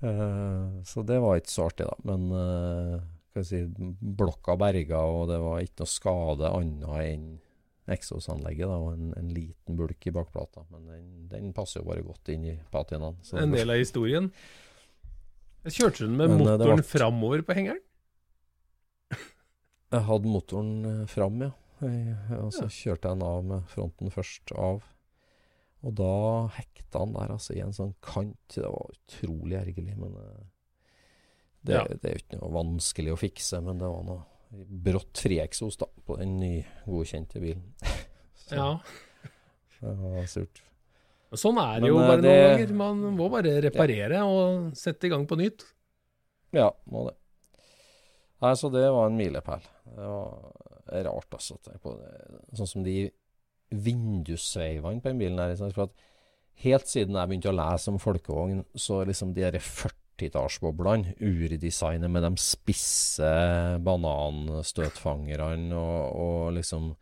Eh, så det var ikke så artig, da. Men eh, skal si, blokka berga, og det var ikke noe skade annet enn eksosanlegget. Da, og en, en liten bulk i bakplata. Men den, den passer jo bare godt inn i patinaen. En del av historien. Kjørte kjørte den med Men, eh, motoren var- framover på hengeren. Jeg hadde motoren eh, fram, ja. Jeg, og så kjørte jeg den av med fronten først av. Og da hekta han der altså i en sånn kant. Det var utrolig ergerlig, men eh, det, Ja. det er jo ikke noe vanskelig å fikse. Men det var noe brått frieksos da, på den nygodkjente bilen. Så Ja. det var surt. Sånn er det Men, jo eh, bare det- noen ganger. Man må bare reparere og sette i gang på nytt. Ja, må det. Nei, så det var en milepæl. Det var rart, altså. Tenk på det. Sånn som de vindussveivene på den bilen her. For at helt siden jeg begynte å lese om folkevogn, så liksom de derre 40-tallsboblene, urdesignet med de spisse bananstøtfangerne og, og liksom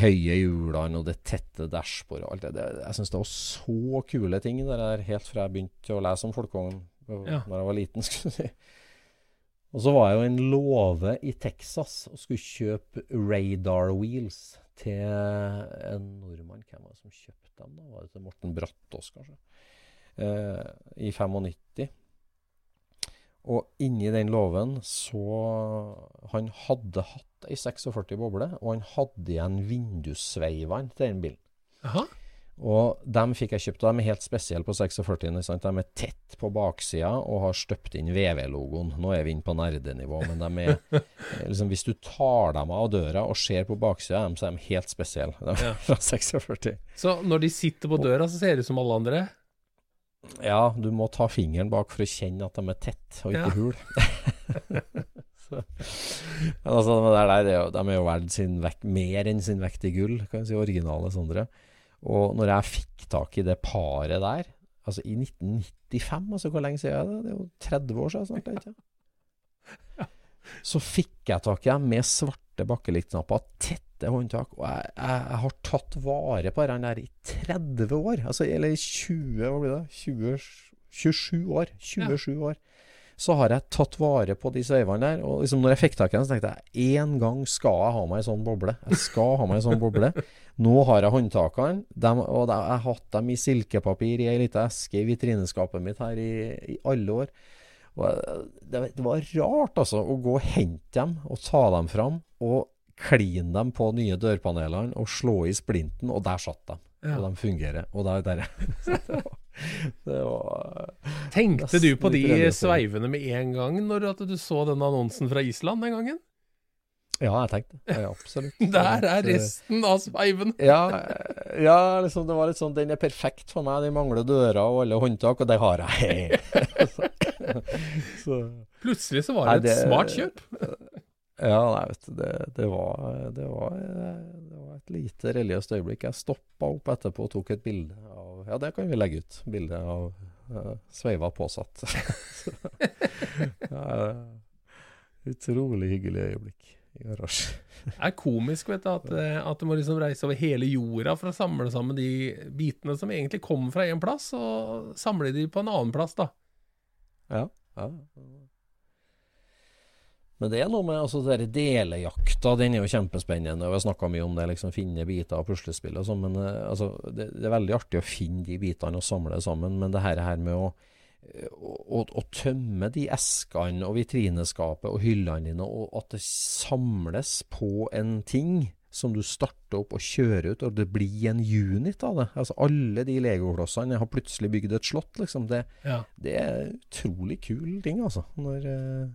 høye hjulene og det tette dashbordet og alt det. det jeg syns det var så kule ting det der, helt fra jeg begynte å lese om folkevogn Ja. Når jeg var liten. skulle jeg si. Og så var jeg jo en låve i Texas og skulle kjøpe radar wheels til en nordmann. Hvem var det som kjøpte dem? da? Var det til Morten Brattås, kanskje? Eh, I 95. Og inni den låven så Han hadde hatt ei 46 boble, og han hadde igjen vindussveivene til den bilen. Jaha. Og dem fikk jeg kjøpt, og de er helt spesielle på 46. ikke sant? De er tett på baksida og har støpt inn VV-logoen. Nå er vi inne på nerdenivå, men de er eh, liksom, Hvis du tar dem av døra og ser på baksida av dem, så er de helt spesielle. De er fra 46. Så når de sitter på døra, så ser de ut som alle andre? Ja, du må ta fingeren bak for å kjenne at de er tett og ikke Ja. hul. men altså, de, der, er de er jo verdt mer enn sin vekt i gull, kan vi si, originale Sondre. Og når jeg fikk tak i det paret der, altså i 1995, altså hvor lenge siden er det? Det er jo 30 år siden snart, ikke? Så fikk jeg tak i dem med svarte bakkelikknapper, tette håndtak, og jeg, jeg, jeg har tatt vare på den der i 30 år, altså, eller i 20, hva blir det? 20, 27 år. 27 år. Så har jeg tatt vare på de sveivene der, og liksom når jeg fikk tak i den, så tenkte jeg en gang skal jeg ha meg en sånn boble. Jeg skal ha meg en sånn boble. Nå har jeg håndtakene, dem, og jeg har hatt dem i silkepapir i ei lita eske i vitrineskapet mitt her i, i alle år. Og det, det var rart, altså, å gå og hente dem og ta dem fram og kline dem på nye dørpanelene og slå i splinten, og der satt de. Ja. Og de fungerer. Og der, der. Det var, Tenkte du på de sveivene med en gang når du så den annonsen fra Island den gangen? Ja, jeg tenkte det. Ja, absolutt. Der er resten av sveiven! Ja, ja, liksom det var litt sånn Den er perfekt for meg. Den mangler dører og alle håndtak, og det har jeg. så, så Plutselig så var Nei, det et smart kjøp. Ja, nei, vet du, det, det, var, det, var, det var et lite religiøst øyeblikk. Jeg stoppa opp etterpå og tok et bilde av Ja, det kan vi legge ut. Bilde av uh, sveiva påsatt. Ja, utrolig hyggelig øyeblikk i garasjen. Det er komisk vet du, at, eh, at du må liksom reise over hele jorda for å samle sammen de bitene som egentlig kommer fra én plass, og samle de på en annen plass, da. Ja, ja. Men det er noe med altså, der delejakta, den er jo kjempespennende. og Vi har snakka mye om det, liksom finne biter av puslespill og sånn. Men eh, altså, det, det er veldig artig å finne de bitene og samle det sammen. Men det her, her med å, å, å, å tømme de eskene og vitrineskapet og hyllene dine, og at det samles på en ting som du starter opp og kjører ut, og det blir en unit av det. Altså Alle de legoklossene har plutselig bygd et slott, liksom. Det, Ja. det er utrolig kul ting, altså. Når eh,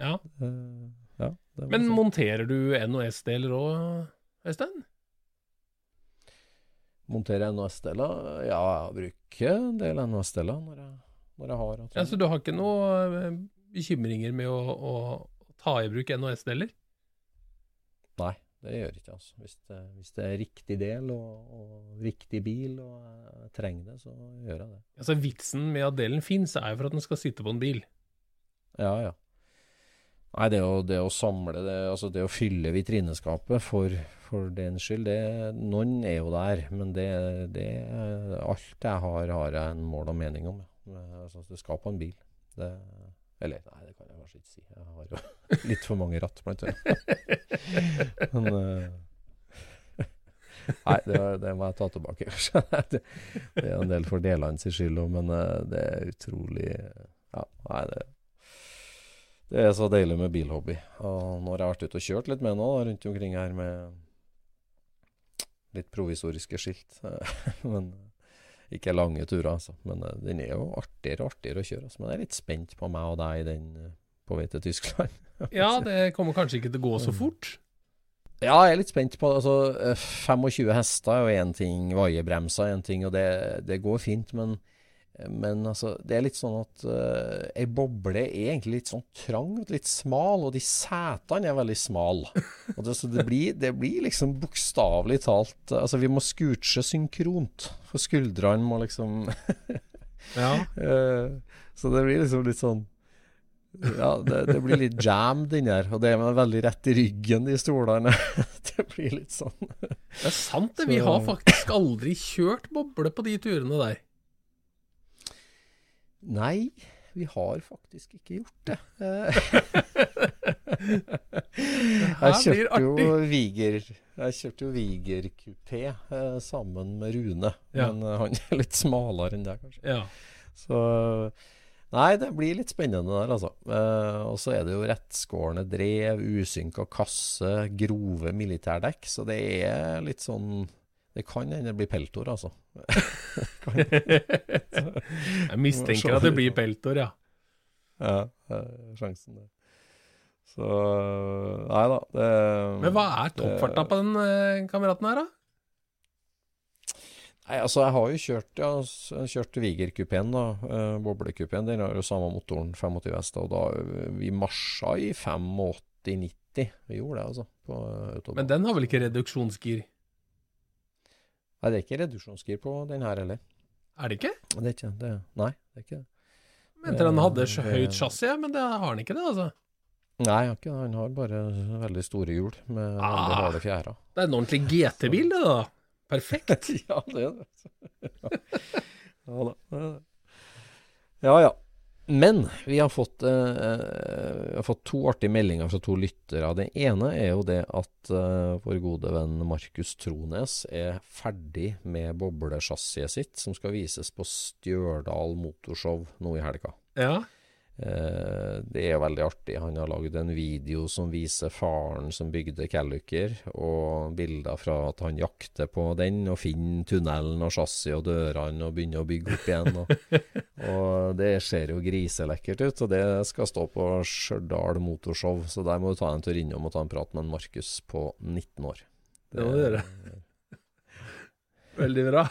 ja. Uh, ja, det Men monterer du NOS-deler òg, Øystein? Monterer NOS-deler? Ja, jeg bruker en del NOS-deler når, når jeg har. Ja, så du har ikke noe eh, bekymringer med å, å ta i bruk NOS-deler? Nei, det gjør ikke. Altså. Hvis, det, hvis det er riktig del og, og riktig bil, og jeg trenger det, så gjør jeg det. Altså Vitsen med at delen fins, er jo for at den skal sitte på en bil. Ja, ja. Nei, det å, det å samle det, altså det å fylle vitrineskapet for, for den skyld, det, noen er jo der, men det, det Alt jeg har, har jeg en mål og mening om. Altså, det skal på en bil. Det, eller, nei, det kan jeg kanskje ikke si. Jeg har jo litt for mange ratt, blant annet. Men uh, Nei, det, det må jeg ta tilbake. det, det er en del for delene sin skyld òg, men uh, det er utrolig Ja, nei, det det er så deilig med bilhobby. Og nå har jeg vært ute og kjørt litt med nå, rundt omkring her med litt provisoriske skilt. Men ikke lange turer, altså. Men eh, den er jo artigere og artigere å kjøre. Altså. Men jeg er litt spent på meg og deg den eh, på vei til Tyskland. Ja, det kommer kanskje ikke til å gå så fort. Ja, jeg er litt spent på altså, eh, 25 hester er jo én ting, vaiebremser er én ting, og det, det går fint. Men, men altså, det er litt sånn at uh, ei boble er egentlig litt sånn trang, litt smal, og de setene er veldig smale. Det, så det blir, det blir liksom bokstavelig talt Altså, vi må scooche synkront, for skuldrene må liksom Ja. uh, Så det blir liksom litt sånn Ja, det, det blir litt jammed inni her. Og det er veldig rett i ryggen, de stolene. Det blir litt sånn Det er sant, det. Vi har faktisk aldri kjørt boble på de turene der. Nei, vi har faktisk ikke gjort det. Jeg kjørte jo. Viger Jeg kjørte jo Viger-kupé eh, sammen med Rune. Ja. Men eh, han er litt smalere enn deg, kanskje. Ja. Så Nei, det blir litt spennende der, altså. Eh, og så er det jo rettskårne drev, usynka kasse, grove militærdekk. Så det er litt sånn Det kan hende det blir peltor, altså. Jeg mistenker at det blir peltor, ja. Ja, sjansen der. Så Nei da. Det, Men hva er toppfarta på den eh, kameraten her, da? Nei, altså Jeg har jo kjørt ja, kjørt Viger-kupeen, da. Eh, Boblekupeen. Den har jo samme motoren, 25 hester. Og da Vi marsja i 85-90. Vi gjorde det, altså. På. Men den har vel ikke reduksjonsgir? Nei, det er ikke reduksjonsgir på den her heller. Er det ikke? Det er ikke det. Nei, det er ikke det. Mente den hadde Eh, så det- høyt chassis, men det har han ikke, det, altså. Nei, han har ikke det. Han har bare veldig store hjul med veldig Ah. harde fjærer. Det er en ordentlig GT-bil, det, da. Perfekt. ja, det er det. ja da. Ja ja. Men vi har, fått, eh, eh, vi har fått to artige meldinger fra to lyttere. Det ene er jo det at eh, vår gode venn Markus Trones er ferdig med boblesjassiet sitt, som skal vises på Stjørdal Motorshow nå i helga. Ja. Eh, det er veldig artig. Han har lagd en video som viser faren som bygde Calluker, og bilder fra at han jakter på den og finner tunnelen og chassis og dørene og begynner å bygge opp igjen. Og, og det ser jo griselekkert ut, og det skal stå på Stjørdal Motorshow, så der må du ta en tur innom og ta en prat med en Markus på 19 år. Det må du gjøre. Veldig bra.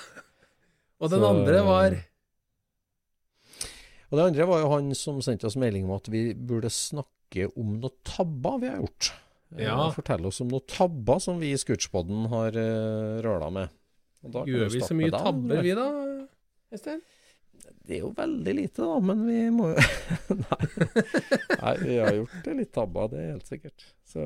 Og den Så- andre var Og det andre var jo han som sendte oss melding om at vi burde snakke om noen tabber vi har gjort. Eh, Ja. Fortelle oss om noen tabber som vi i Scootspoden har uh, røla med. Og da Gjør vi vi så mye med tabber, vi da, Øystein? Det er jo veldig lite, da, men vi må jo Nei. Nei, vi har gjort litt tabber, det er helt sikkert. Så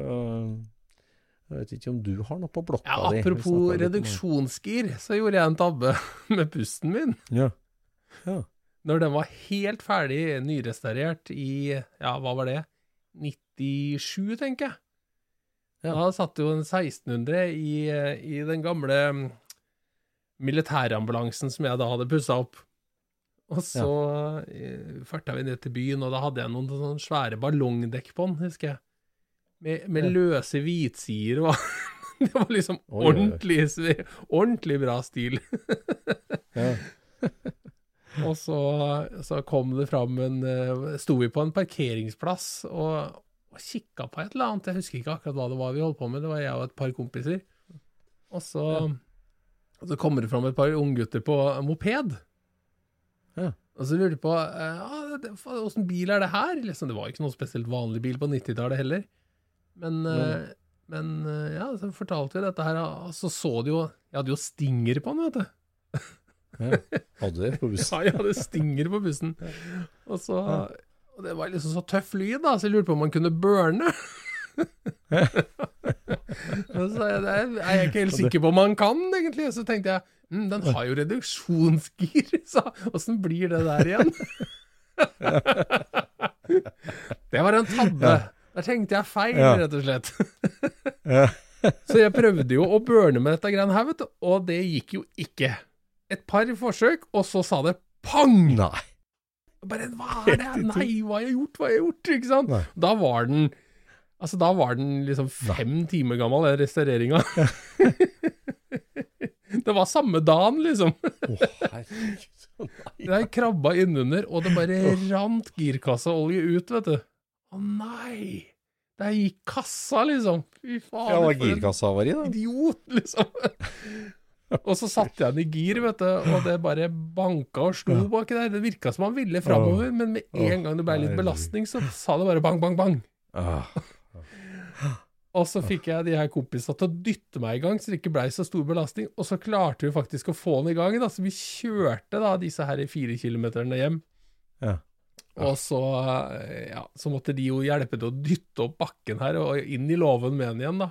jeg vet ikke om du har noe på blokka Ja, di? Apropos reduksjonsgir, så gjorde jeg en tabbe med pusten min. Ja. ja. Når den var helt ferdig nyrestaurert i, ja, hva var det, 97, tenker jeg. Ja. Da satt jo en 1600 i, i den gamle mm, militærambulansen som jeg da hadde pussa opp. Og så ja. farta vi ned til byen, og da hadde jeg noen sånne svære ballongdekk på den, husker jeg. Med, med Ja. løse hvitsider og Det var liksom ordentlig, ordentlig bra stil. Ja. Og så, så kom det fram en eh, Sto vi på en parkeringsplass og, og kikka på et eller annet. Jeg husker ikke akkurat hva det var vi holdt på med. Det var jeg og et par kompiser. Og så Og så kommer det fram et par unggutter på moped. Ja. Og så lurte de på eh, ah, åssen bil er det her? Liksom, det var ikke noen spesielt vanlig bil på 90-tallet heller. Men, eh, men eh, ja, så fortalte vi dette her, og så så de jo Jeg hadde jo stinger på den, vet du. Hadde det på bussen? Ja, jeg hadde stinger på bussen. Og så Og det var liksom så tøff lyd, da, så jeg lurte på om man kunne burne. Så jeg, er jeg ikke helt sikker på om man kan, egentlig. Så tenkte jeg mm, den har jo reduksjonsgir, så åssen blir det der igjen? det var en tabbe. Der tenkte jeg feil, rett og slett. så jeg prøvde jo å burne med dette greiene her, vet du, og det gikk jo ikke. Et par forsøk, og så sa det pang! Nei. Bare hva er det? Nei, hva har jeg gjort? Hva har jeg gjort? Ikke sant? Nei. Da var den Altså, da var den liksom fem timer gammel, den restaureringa. det var samme dagen, liksom. Å, herregud. Nei. Jeg krabba innunder, og det bare rant girkasseolje ut, vet du. Å nei! Der gikk kassa, liksom. Fy faen. Ja, det var girkassehavari, da. Idiot, liksom. og så satte jeg den i gir, vet du, og det bare banka og slo baki der. Det virka som han ville framover, men med en gang det ble litt belastning, så sa det bare bang, bang, bang. Ah, Og så fikk jeg de her kompisene til å dytte meg i gang, så det ikke blei så stor belastning. Og så klarte vi faktisk å få den i gang. Da. Så vi kjørte da disse her fire kilometerne hjem. Ja. Og så, ja, så måtte de jo hjelpe til å dytte opp bakken her og inn i låven med den igjen, da.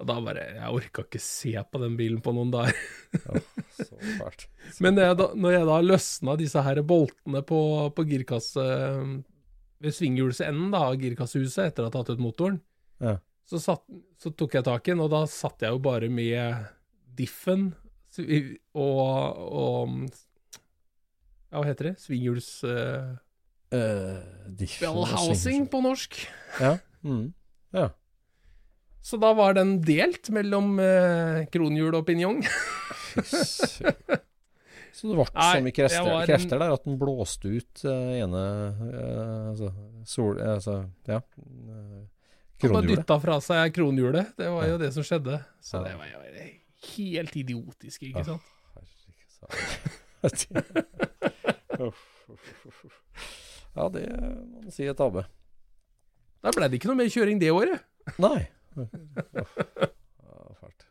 Og da bare Jeg orka ikke se på den bilen på noen dager. ja, så fælt. Men når jeg da, når jeg da løsna disse her boltene på, på girkasse Ved svinghjulsenden da, av girkassehuset etter å ha tatt ut motoren, Ja. så, satt, så tok jeg tak i den, og da satt jeg jo bare med diffen og, og Ja, hva heter det? Svinghjuls... Uh, Uh, diffen Bellhousing på norsk. Ja. Mm. ja. Så da var den delt mellom eh, kronhjul og pinjong. Så det ble så mye krefter, en- krefter der at den blåste ut uh, ene eh, altså, sol... Altså, ja. Kronhjulet. Han bare dytta fra seg kronhjulet. Det var jo Ja. det som skjedde. Så Ja. det var jo helt idiotisk, ikke Ja. sant? Ja, det må man si er tabbe. Da ble det ikke noe mer kjøring det året. Nei. Ja, fælt.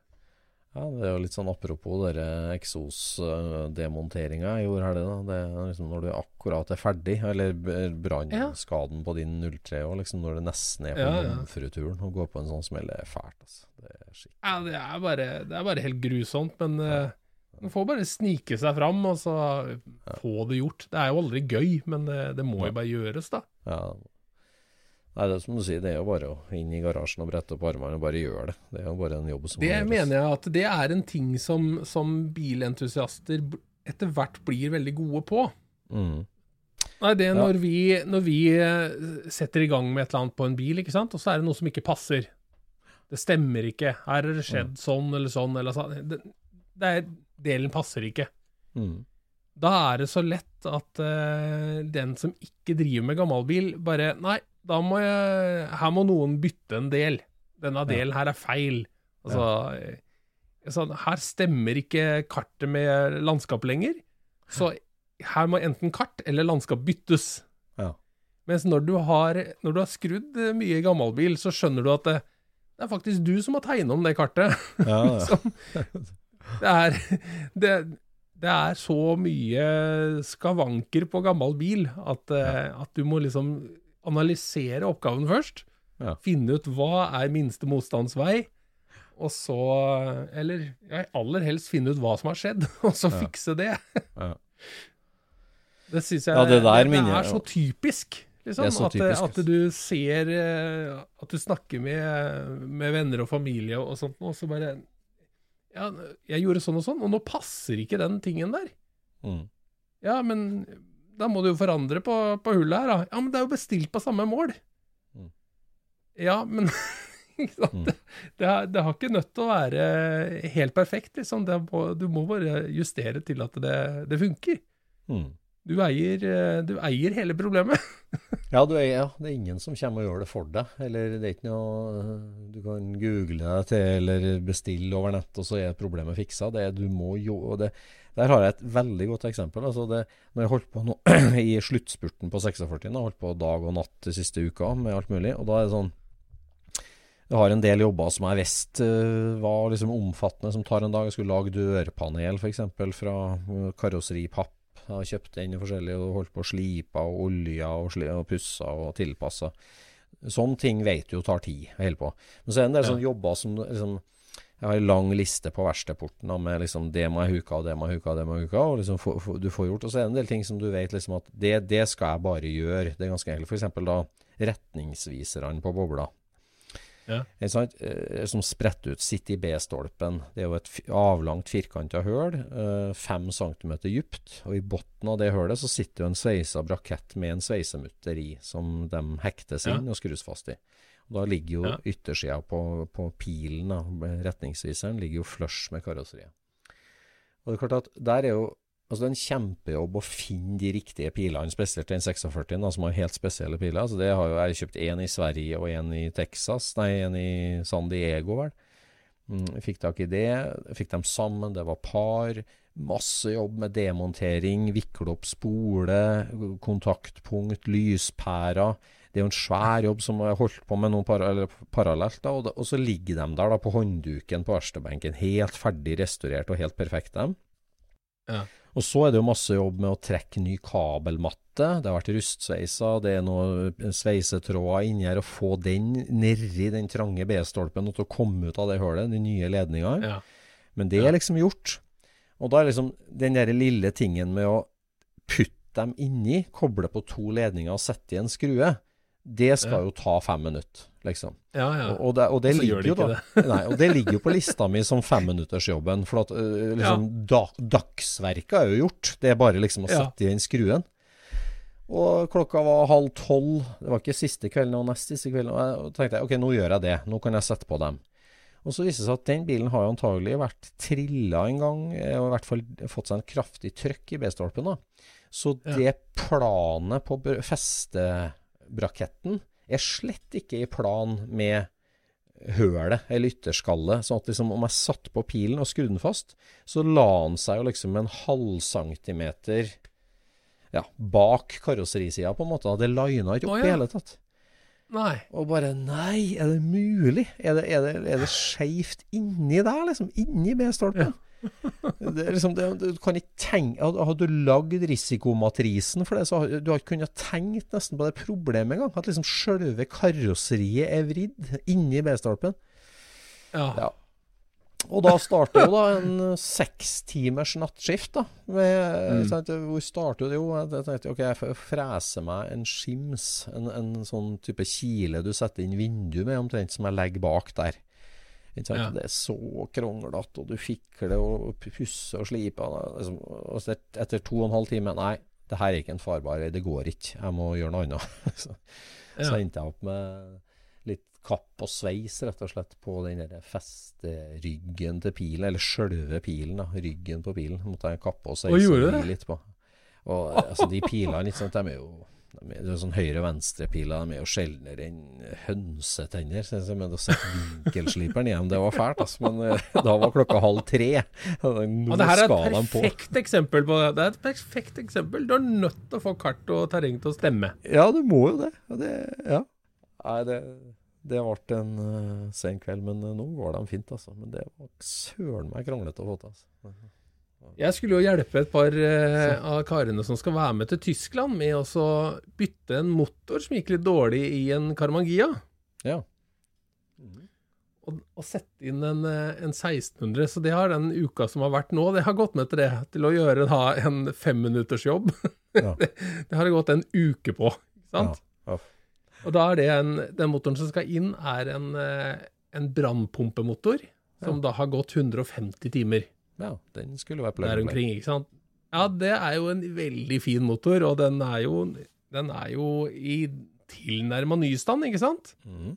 Ja, det er jo litt sånn apropos dere eksosdemonteringa jeg gjorde her, det da. Det er liksom når du akkurat er ferdig, eller brannskaden brannskaden på din 03 òg, liksom når det nesten er på Ja, ja. jomfruturen, å gå på en sånn smell det er fælt, altså. Det er skikkelig Ja, det er bare, det er bare helt grusomt, men ja. man får bare snike seg fram og så få det gjort. Det er jo aldri gøy, men det, det må jo bare gjøres, da. Ja. Nei, det er som du sier, det er jo bare å inn i garasjen og brette opp armene og bare gjøre det. Det er jo bare en jobb som Det mener jeg at det er en ting som, som bilentusiaster etter hvert blir veldig gode på. Mm. Nei, det er Ja. når vi, når vi eh, setter i gang med et eller annet på en bil, ikke sant, og så er det noe som ikke passer. Det stemmer ikke. Her har det skjedd sånn eller sånn eller sånn. Det, det er, delen passer ikke. Mm. Da er det så lett at uh, den som ikke driver med gammelbil, bare Nei, da må jeg Her må noen bytte en del. Denne delen her er feil. Altså sånn, Her stemmer ikke kartet med landskap lenger. Så her må enten kart eller landskap byttes. Ja. Mens når du har, når du har skrudd eh, mye gammelbil, så skjønner du at det, det er faktisk du som har tegnet om det kartet. Ja, ja. Som- det er det, det er så mye skavanker på gammel bil at, eh, at du må liksom analysere oppgaven først. Ja. Finne ut hva er minste motstandsvei, og så Eller ja, aller helst finne ut hva som har skjedd, og så fikse det. Ja. Det syns jeg Ja, det der det, er så typisk. Liksom, Det så at, typisk, at du ser eh, At du snakker med, med venner og familie og sånt, og så bare Ja, jeg gjorde sånn og sånn, og nå passer ikke den tingen der. Mm. Ja, men da må du jo forandre på, på hullet her, da. Ja, men det er jo bestilt på samme mål. Mm. Ja, men? Mm. Det, det, har, det har ikke nødt til å være helt perfekt, liksom. Det må- du må bare justere til at det, det funker. Mm. Du eier, eh, du eier hele problemet. Ja, du er, ja, det er ingen som kommer og gjør det for deg. Eller det er ikke noe Du kan google deg til eller bestille over nett, og så er problemet fiksa. Det er, du må jo det, Der har jeg et veldig godt eksempel. Altså det, når jeg holdt på nå, i sluttspurten på 46, jeg holdt på dag og natt de siste uka med alt mulig, og da er det sånn jeg har en del jobber som jeg visste uh, var liksom omfattende, som tar en dag. Jeg skulle lage dørpanel f.eks. fra karosseripapp har kjøpt inn forskjellig og holdt på å slipe og olje og, og pussa og tilpasse. Sånne ting vet du jo tar tid å holde på. Men så er det en del ja. sånne jobber som liksom Jeg har en lang liste på verkstedporten med liksom det må jeg huke av, det må jeg huke av, det må jeg huke og liksom for, for, du får gjort. Og så er det en del ting som du vet liksom at det, det skal jeg bare gjøre. Det er ganske enkelt. F.eks. da retningsviserne på bobla. Ja. Eh, som spretter ut, sitter i B-stolpen. Det er jo et avlangt, firkanta høl, eh, fem centimeter dypt. Og i bunnen av det hølet så sitter jo en sveisa brakett med en sveisemutter i, som de hektes inn ja. og skrus fast i. Og Da ligger jo ja. yttersida på, på pilen, da, retningsviseren, ligger jo flush med karosseriet. Og det er klart at der er jo Altså Det er en kjempejobb å finne de riktige pilene, spesielt den 46, da, som har helt spesielle piler. Altså det har jo Jeg kjøpt én i Sverige og én i Texas, nei, én i San Diego, vel. Mm, fikk tak i det. Fikk dem sammen, det var par. Masse jobb med demontering, vikle opp spole, kontaktpunkt, lyspærer. Det er jo en svær jobb som jeg holdt på med noe para parallelt. da, og, og, så ligger de der da på håndduken på verkstedbenken, helt ferdig restaurert og helt perfekt, dem. Ja. Og så er det jo masse jobb med å trekke ny kabelmatte. Det har vært rustsveisa, det er noen sveisetråder inni her. Å få den nedi den trange B-stolpen og til å komme ut av det hullet, de nye ledningene. Ja. Men det er liksom gjort. Og da er liksom den der lille tingen med å putte dem inni, koble på to ledninger og sette i en skrue, det skal jo ta fem minutter, liksom. Ja, ja. Og, det, og det ligger jo da nei, og det ligger jo på lista mi som femminuttersjobben. For at liksom, ja. da, dagsverket er jo gjort. Det er bare liksom å sette i den skruen. Og klokka var halv tolv. Det var ikke siste kvelden og nest siste kvelden. Og jeg tenkte ok, nå gjør jeg det. Nå kan jeg sette på dem. Og så viste det seg at den bilen har jo antagelig vært trilla en gang, og i hvert fall fått seg en kraftig trøkk i B-stolpen. da. Så det planet på feste braketten er slett ikke i plan med hølet eller ytterskallet. Sånn at liksom om jeg satt på pilen og skrudde den fast, så la den seg jo liksom en halvcentimeter ja, bak karosserisida, på en måte. Det lina ikke opp i oh, ja. hele tatt. Nei. Og bare Nei, er det mulig? Er det, er det, er det skeivt inni der, liksom? Inni B-stolpen? Ja. Det er liksom, det, du kan ikke tenke Hadde du lagd risikomatrisen for det, så hadde du ikke kunnet tenkt nesten på det problemet engang. At liksom sjølve karosseriet er vridd inni B-stolpen. Ja. ja. Og da starter jo da en sekstimers nattskift. da med, mm. sant, Hvor starter det jo? Jeg tenkte ok, jeg freser meg en skims. En, en sånn type kile du setter inn vinduet med, omtrent som jeg legger bak der. Ja. Det er så kronglete, og du fikler og pusser og sliper. Liksom, og etter to og en halv time Nei, det her er ikke en farbar. Det går ikke. Jeg må gjøre noe annet. så, ja. så endte jeg opp med litt kapp og sveis, rett og slett, på den der festeryggen til pilen. Eller sjølve pilen, da. Ryggen på pilen. Måtte jeg kappe og sveise litt på. Og altså, de pilene, liksom, de er jo det er sånn høyre-venstre-piler de er jo sjeldnere enn hønsetenner. Men å sette vinkelsliperen igjen, det var fælt. Altså. Men uh, da var klokka halv tre. Nå og det her er et perfekt eksempel på det. Det er et perfekt eksempel. Du er nødt til å få kart og terreng til å stemme. Ja, du må jo det. det ja. Nei, det, det ble en uh, sen kveld, men uh, nå går de fint, altså. Men det var søren meg kranglete å få til. Altså. Jeg skulle jo hjelpe et par eh, av karene som skal være med til Tyskland, med å bytte en motor som gikk litt dårlig i en Karmangia. Ja. Og, og, sette inn en, eh, en, 1600. Så det har den uka som har vært nå, det har gått med til det. Til å gjøre da en femminuttersjobb. Ja. det, det har det gått en uke på. ikke sant? Ja. Ja. Og da er det en, den motoren som skal inn, er en, eh, en brannpumpemotor. Som da har gått 150 timer. Ja, den skulle være plug Der omkring, ikke sant. Ja, det er jo en veldig fin motor, og den er jo, den er jo i tilnærma nystand, ikke sant? Mm.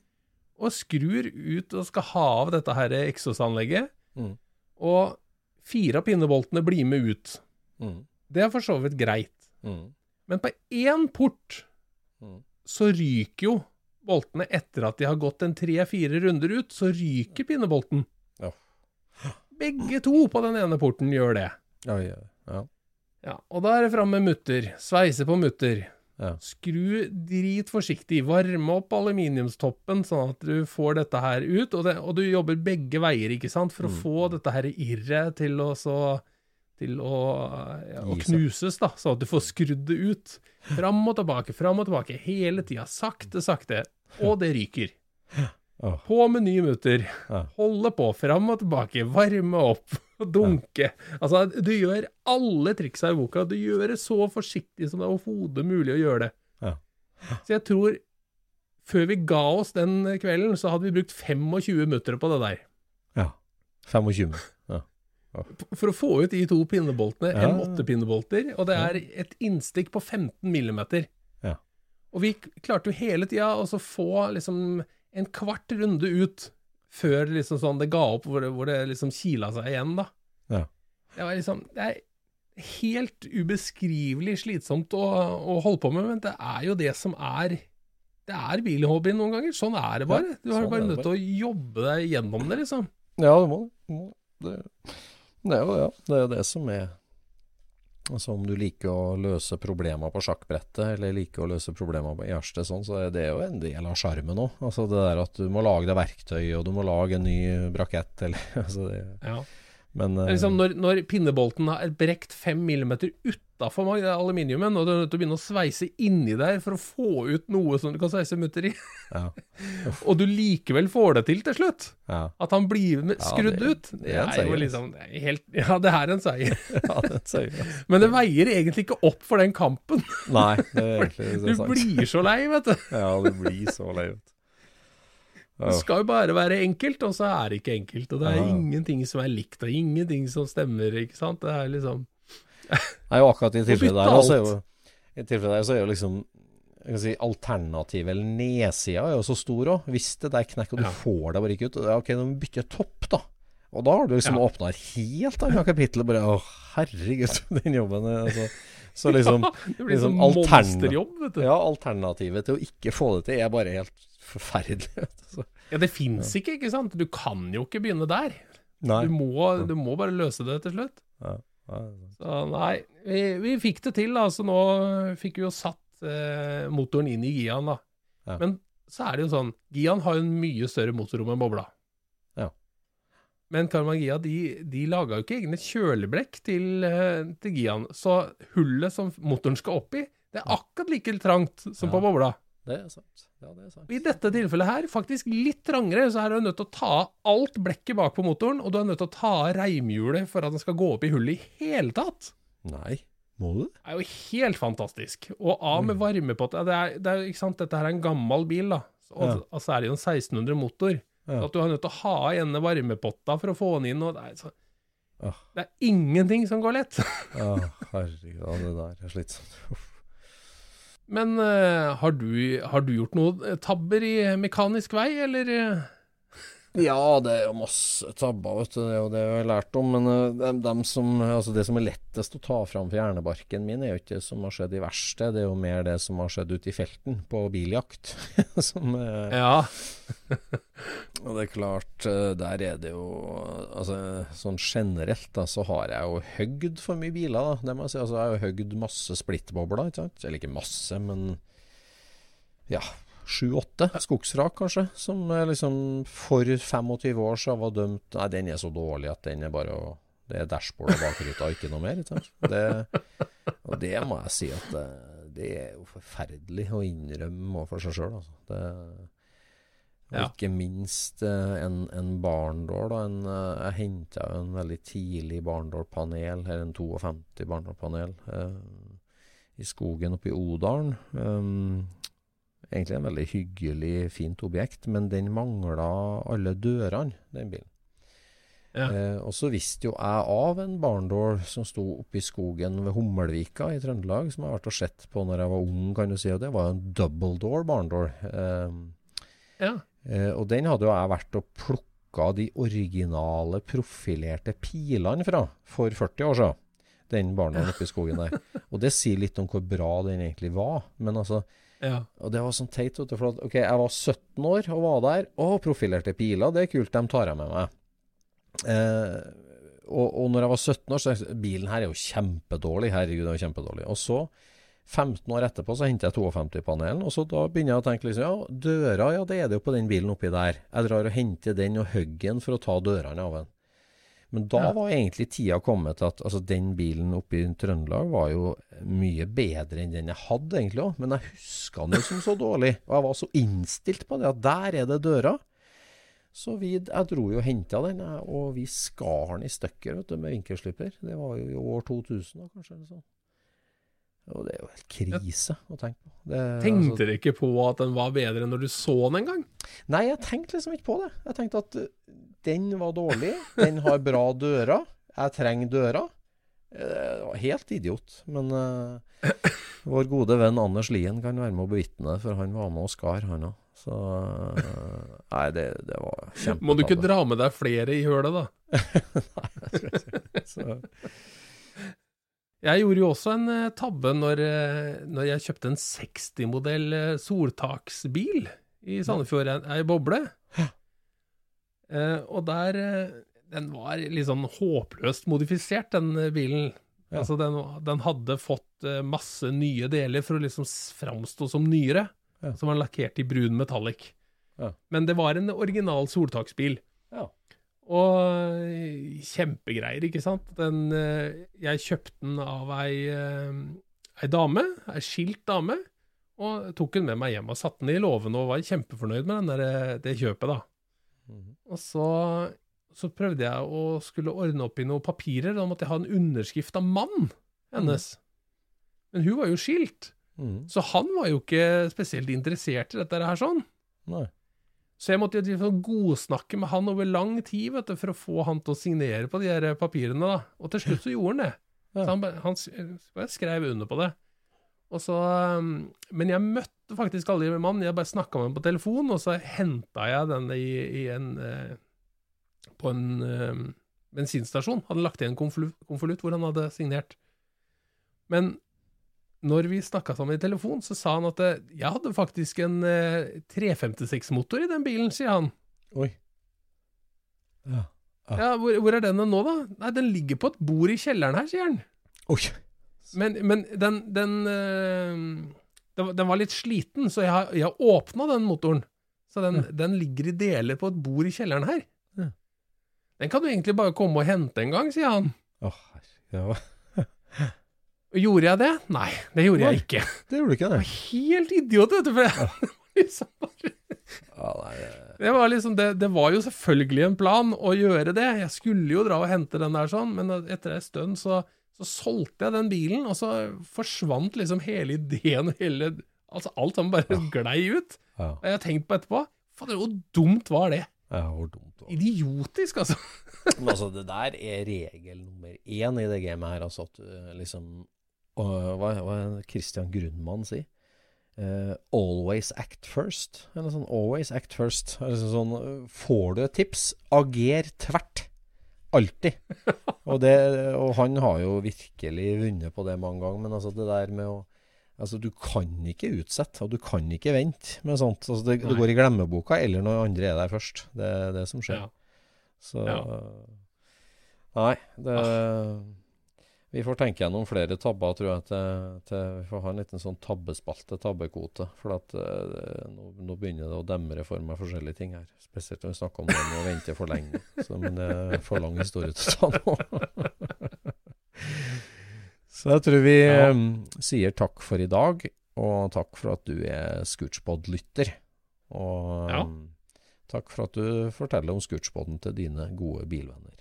Og skrur ut og skal ha av dette her eksosanlegget. Mm. Og fire av pinneboltene blir med ut. Mm. Det er for så vidt greit. Mm. Men på én port mm. så ryker jo boltene etter at de har gått en tre-fire runder ut, så ryker pinnebolten. Begge to på den ene porten gjør det. Ja, ja, ja. Ja, og da er det fram med mutter. Sveise på mutter. Ja. Skru drit forsiktig. Varme opp aluminiumstoppen sånn at du får dette her ut. Og, det, og du jobber begge veier, ikke sant, for å få dette her irret til å så til å, ja, å knuses, da, sånn at du får skrudd det ut. Fram og tilbake, fram og tilbake, hele tida. Sakte, sakte. Og det ryker. Åh. På med nye mutter. Ja. Holde på, fram og tilbake, varme opp, og dunke. Altså, du gjør alle triksa i boka. Du gjør det så forsiktig som det er overhodet mulig å gjøre det. Ja. Så jeg tror før vi ga oss den kvelden, så hadde vi brukt 25 mutter på det der. ja. 25. Ja. For å få ut de to pinneboltene, Ja. M8-pinnebolter, og det er et innstikk på 15 millimeter. Ja. Og vi klarte jo hele tida å få liksom en kvart runde ut før liksom sånn det ga opp, hvor det, hvor det liksom kila seg igjen, da. Ja. Det var liksom Det er helt ubeskrivelig slitsomt å, å holde på med, men det er jo det som er Det er bilhobbyen noen ganger. Sånn er det bare. Du har sånn bare nødt til å jobbe deg gjennom det, liksom. Ja, det må det. det. Er jo ja, det, er det som er Altså Om du liker å løse problemer på sjakkbrettet, eller liker å løse problemer på gjerdet, sånn, så er det jo en del av sjarmen òg. Altså det der at du må lage deg verktøy, og du må lage en ny brakett, eller altså det, Ja. Men Det er eh, Liksom når, når pinnebolten er brekt fem millimeter utafor aluminiumen, og du er nødt til å begynne å sveise inni der for å få ut noe som du kan sveise mutter i, ja, og du likevel får det til til slutt, ja, at han blir med, Ja, skrudd det- ut, det er jo liksom det er helt, Ja, det er en seier. det. Men det veier egentlig ikke opp for den kampen. Nei, det er egentlig det Du er blir så lei, vet du. Ja, du blir så lei. vet du. Det skal jo bare være enkelt, og så er det ikke enkelt. Og det er Ja. ingenting som er likt, og ingenting som stemmer, ikke sant. Det er liksom Nei, og akkurat i tilfellet der, så er jo, i tilfellet der så er jo liksom jeg kan si, Alternativet, eller nedsida, er jo så stor òg. Hvis det der knekker, og du Ja. får det bare ikke ut ja, Ok, nå bytter jeg topp, da. Og da har du liksom Ja. åpna et helt annet kapittel. Bare Å, herregud, den jobben altså Så liksom, Det blir liksom sånn monsterjobb, vet du. Ja, alternativet til å ikke få det til er bare helt forferdelig. vet du. Ja, det fins ikke, ikke sant? Du kan jo ikke begynne der. Du må, du må bare løse det til slutt. Ja, Så nei, vi, vi fikk det til, da. Så nå fikk vi jo satt eh, motoren inn i Gian, da. Ja. Men så er det jo sånn, Gian har jo en mye større motorrom enn bobla. Ja. Men Karmagia de, de laga jo ikke egne kjøleblekk til, eh, til Gian. Så hullet som motoren skal opp i, det er akkurat like trangt som Ja. på bobla. Det er sant. Ja, det er sant. I dette tilfellet her, faktisk litt trangere, så er du nødt til å ta av alt blekket bak på motoren, og du er nødt til å ta av reimhjulet for at den skal gå opp i hullet i hele tatt. Nei, må du det? Er jo helt fantastisk. Og av med varmepott det er, det er, ikke sant, Dette her er en gammel bil, da. Og, Ja. altså er det jo en 1600 motor. Ja. Så at du er nødt til å ha igjen varmepotta for å få den inn. Og det, er, så, Åh. det er ingenting som går lett. Å, herregud, ja, det der er slitsomt. Men eh, har, du, har du gjort noen tabber i mekanisk vei, eller? Eh? Ja, det er jo masse tabber, vet du. Det er jo det jeg har lært om. Men de, dem, dem som, altså det som er lettest å ta fram for hjernebarken min, er jo ikke det som har skjedd i verkstedet, det er jo mer det som har skjedd ute i felten, på biljakt. som er, Ja. Og det er klart, eh, der er det jo Altså, sånn generelt, da, så har jeg jo høgd for mye biler, da. Det må jeg si. Altså, jeg har jo høgd masse splittbobler, ikke sant. Eller ikke masse, men ja. Sju-åtte skogsrak, kanskje. Som liksom for 25 år siden var dømt Nei, den er så dårlig at den er bare å Det er dashbordet bak ruta, ikke noe mer. Ikke? Det, og det må jeg si at det, det er jo forferdelig å innrømme overfor seg sjøl, altså. Det, og Ja. ikke minst eh, en, en barndål. Da. En, eh, jeg henta en veldig tidlig barndålpanel, eller en 52 barndålpanel, eh, i skogen oppe i Odalen. Um, egentlig en veldig hyggelig, fint objekt, men den mangla alle dørene, den bilen. Ja. Eh, og så visste jo jeg av en barndål som sto oppe i skogen ved Hummelvika i Trøndelag, som jeg har vært og sett på når jeg var ung, kan du si. Og det var en double door barndål. Eh, ja. Eh, og den hadde jo jeg vært og plukka de originale profilerte pilene fra for 40 år siden. den barndom oppe i skogen der. Og det sier litt om hvor bra den egentlig var. Men altså Ja. Og det var sånn teit. For at, ok, jeg var 17 år og var der. Å, profilerte piler, det er kult, dem tar jeg med meg. Eh, og, og når jeg var 17 år, så tenkte jeg bilen her er jo kjempedårlig. Herregud, den er kjempedårlig. Og så, 15 år etterpå, så henter jeg 52-panelen. Og så da begynner jeg å tenke liksom, ja, døra, ja, det er det jo på den bilen oppi der. Jeg drar og henter den og hogger den for å ta dørene av den. Men da var egentlig tida kommet til at altså, den bilen oppe i Trøndelag var jo mye bedre enn den jeg hadde egentlig òg. Men jeg huska den jo som så dårlig. Og jeg var så innstilt på det at der er det døra. Så vi, jeg dro jo og henta den, og vi skar den i stykker vet du, med vinkelsliper. Det var jo i år 2000 da, kanskje. eller sånn. Og det er jo helt krise å tenke på. Det, Tenkte altså, dere ikke på at den var bedre når du så den en gang? Nei, jeg tenkte liksom ikke på det. Jeg tenkte at uh, den var dårlig. Den har bra dører. Jeg trenger dører. Eh, helt idiot. Men uh, vår gode venn Anders Lien kan være med å bevitne for han var med og skar, han òg. Så Nei, det, det var kjempetabbe. Må du ikke dra med deg flere i hølet, da? Så, Jeg gjorde jo også en eh, tabbe når, eh, når jeg kjøpte en 60-modell eh, soltaksbil i Sandefjord, ei boble. Eh, og der Den var litt sånn håpløst modifisert, den bilen. Ja. Altså, den, den hadde fått masse nye deler for å liksom framstå som nyere. Ja. Som var lakkert i brun metallic. Ja. Men det var en original soltaksbil. Og eh, kjempegreier, ikke sant. Den, eh, jeg kjøpte den av ei, eh, ei dame, ei skilt dame, og tok den med meg hjem og satte den i låven og var kjempefornøyd med den der, det kjøpet, da. Mhm. Og så, så prøvde jeg å skulle ordne opp i noen papirer, da måtte jeg ha en underskrift av mannen hennes. Men hun var jo skilt, mm. så han var jo ikke spesielt interessert i dette her sånn. Nei. Så jeg måtte liksom godsnakke med han over lang tid vet du, for å få han til å signere på de her papirene. da. Og til slutt så gjorde han det. Så han, han skrev under på det. Og så, um, men jeg møtte faktisk aldri mannen, jeg bare snakka med ham på telefon, og så henta jeg den i, i en eh, på en eh, bensinstasjon. Hadde lagt igjen en konvolutt hvor han hadde signert. Men når vi snakka sammen i telefon, så sa han at eh, jeg hadde faktisk en eh, 356-motor i den bilen, sier han. Oi. Ja. Ja. Ja, hvor, hvor er den nå, da? Nei, den ligger på et bord i kjelleren her, sier han. Oi. Men, men den, den, eh, den, var- den var litt sliten, så jeg har, jeg har åpna den motoren. Så den, den ligger i deler på et bord i kjelleren her. Ja. Den kan du egentlig bare komme og hente en gang, sier han. Å, oh, Ja. Og Gjorde jeg det? Nei, det gjorde Nei. jeg ikke. Det gjorde du ikke, det. Helt idiot, vet du. For jeg, liksom bare Ja, det- Det var liksom det, det var jo selvfølgelig en plan å gjøre det. Jeg skulle jo dra og hente den der sånn, men etter en stund så, så solgte jeg den bilen, og så forsvant liksom hele ideen, hele Altså alt sammen bare glei ut. ja. Og jeg har tenkt på etterpå Fader, hvor dumt var det? ja, hvor dumt det var. Idiotisk, altså. Men altså, det der er regel nummer én i det gamet her. Altså at du liksom og, Hva hva Christian Grunnmann sier? Uh, always act first. Eller sånn always act first. Altså sånn, eh, får du et tips, ager tvert. Alltid. Og, det, og han har jo virkelig vunnet på det mange ganger. Men altså det der med å Altså, du kan ikke utsette, og du kan ikke vente med sånt. Altså, det, det går i glemmeboka, eller når andre er der først. Det er det som skjer. Ja. Så Ja. Nei, det Vi får tenke gjennom flere tabber, tror jeg. Til, til, vi får ha en liten sånn tabbespalte, tabbekvote. For at eh, nå, nå begynner det å demre for meg forskjellige ting her. Spesielt når vi snakker om det med å vente for lenge. Så, men det er for lang historie til å ta nå. Så jeg tror vi Ja. um, sier takk for i dag, og takk for at du er Scootspod-lytter. Og Ja. eh, takk for at du forteller om Scootspoden til dine gode bilvenner.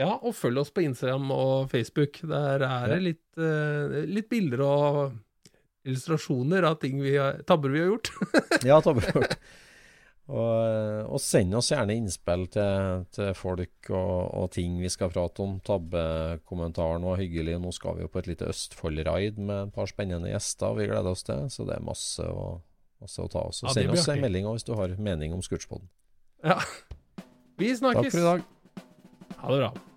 Ja, og følg oss på Instagram og Facebook. Der er det litt, uh, litt bilder og illustrasjoner av ting vi har, tabber vi har gjort. Ja, tabbekort. Og, og send oss gjerne innspill til, til folk og, og ting vi skal prate om. Tabbekommentaren var hyggelig. Nå skal vi jo på et lite Østfold-raid med et par spennende gjester vi gleder oss til. Så det er masse å, masse å ta oss. Og Ja, send oss en melding hvis du har mening om Scootspoden. Ja. Vi snakkes. Takk for i dag. Ha det bra.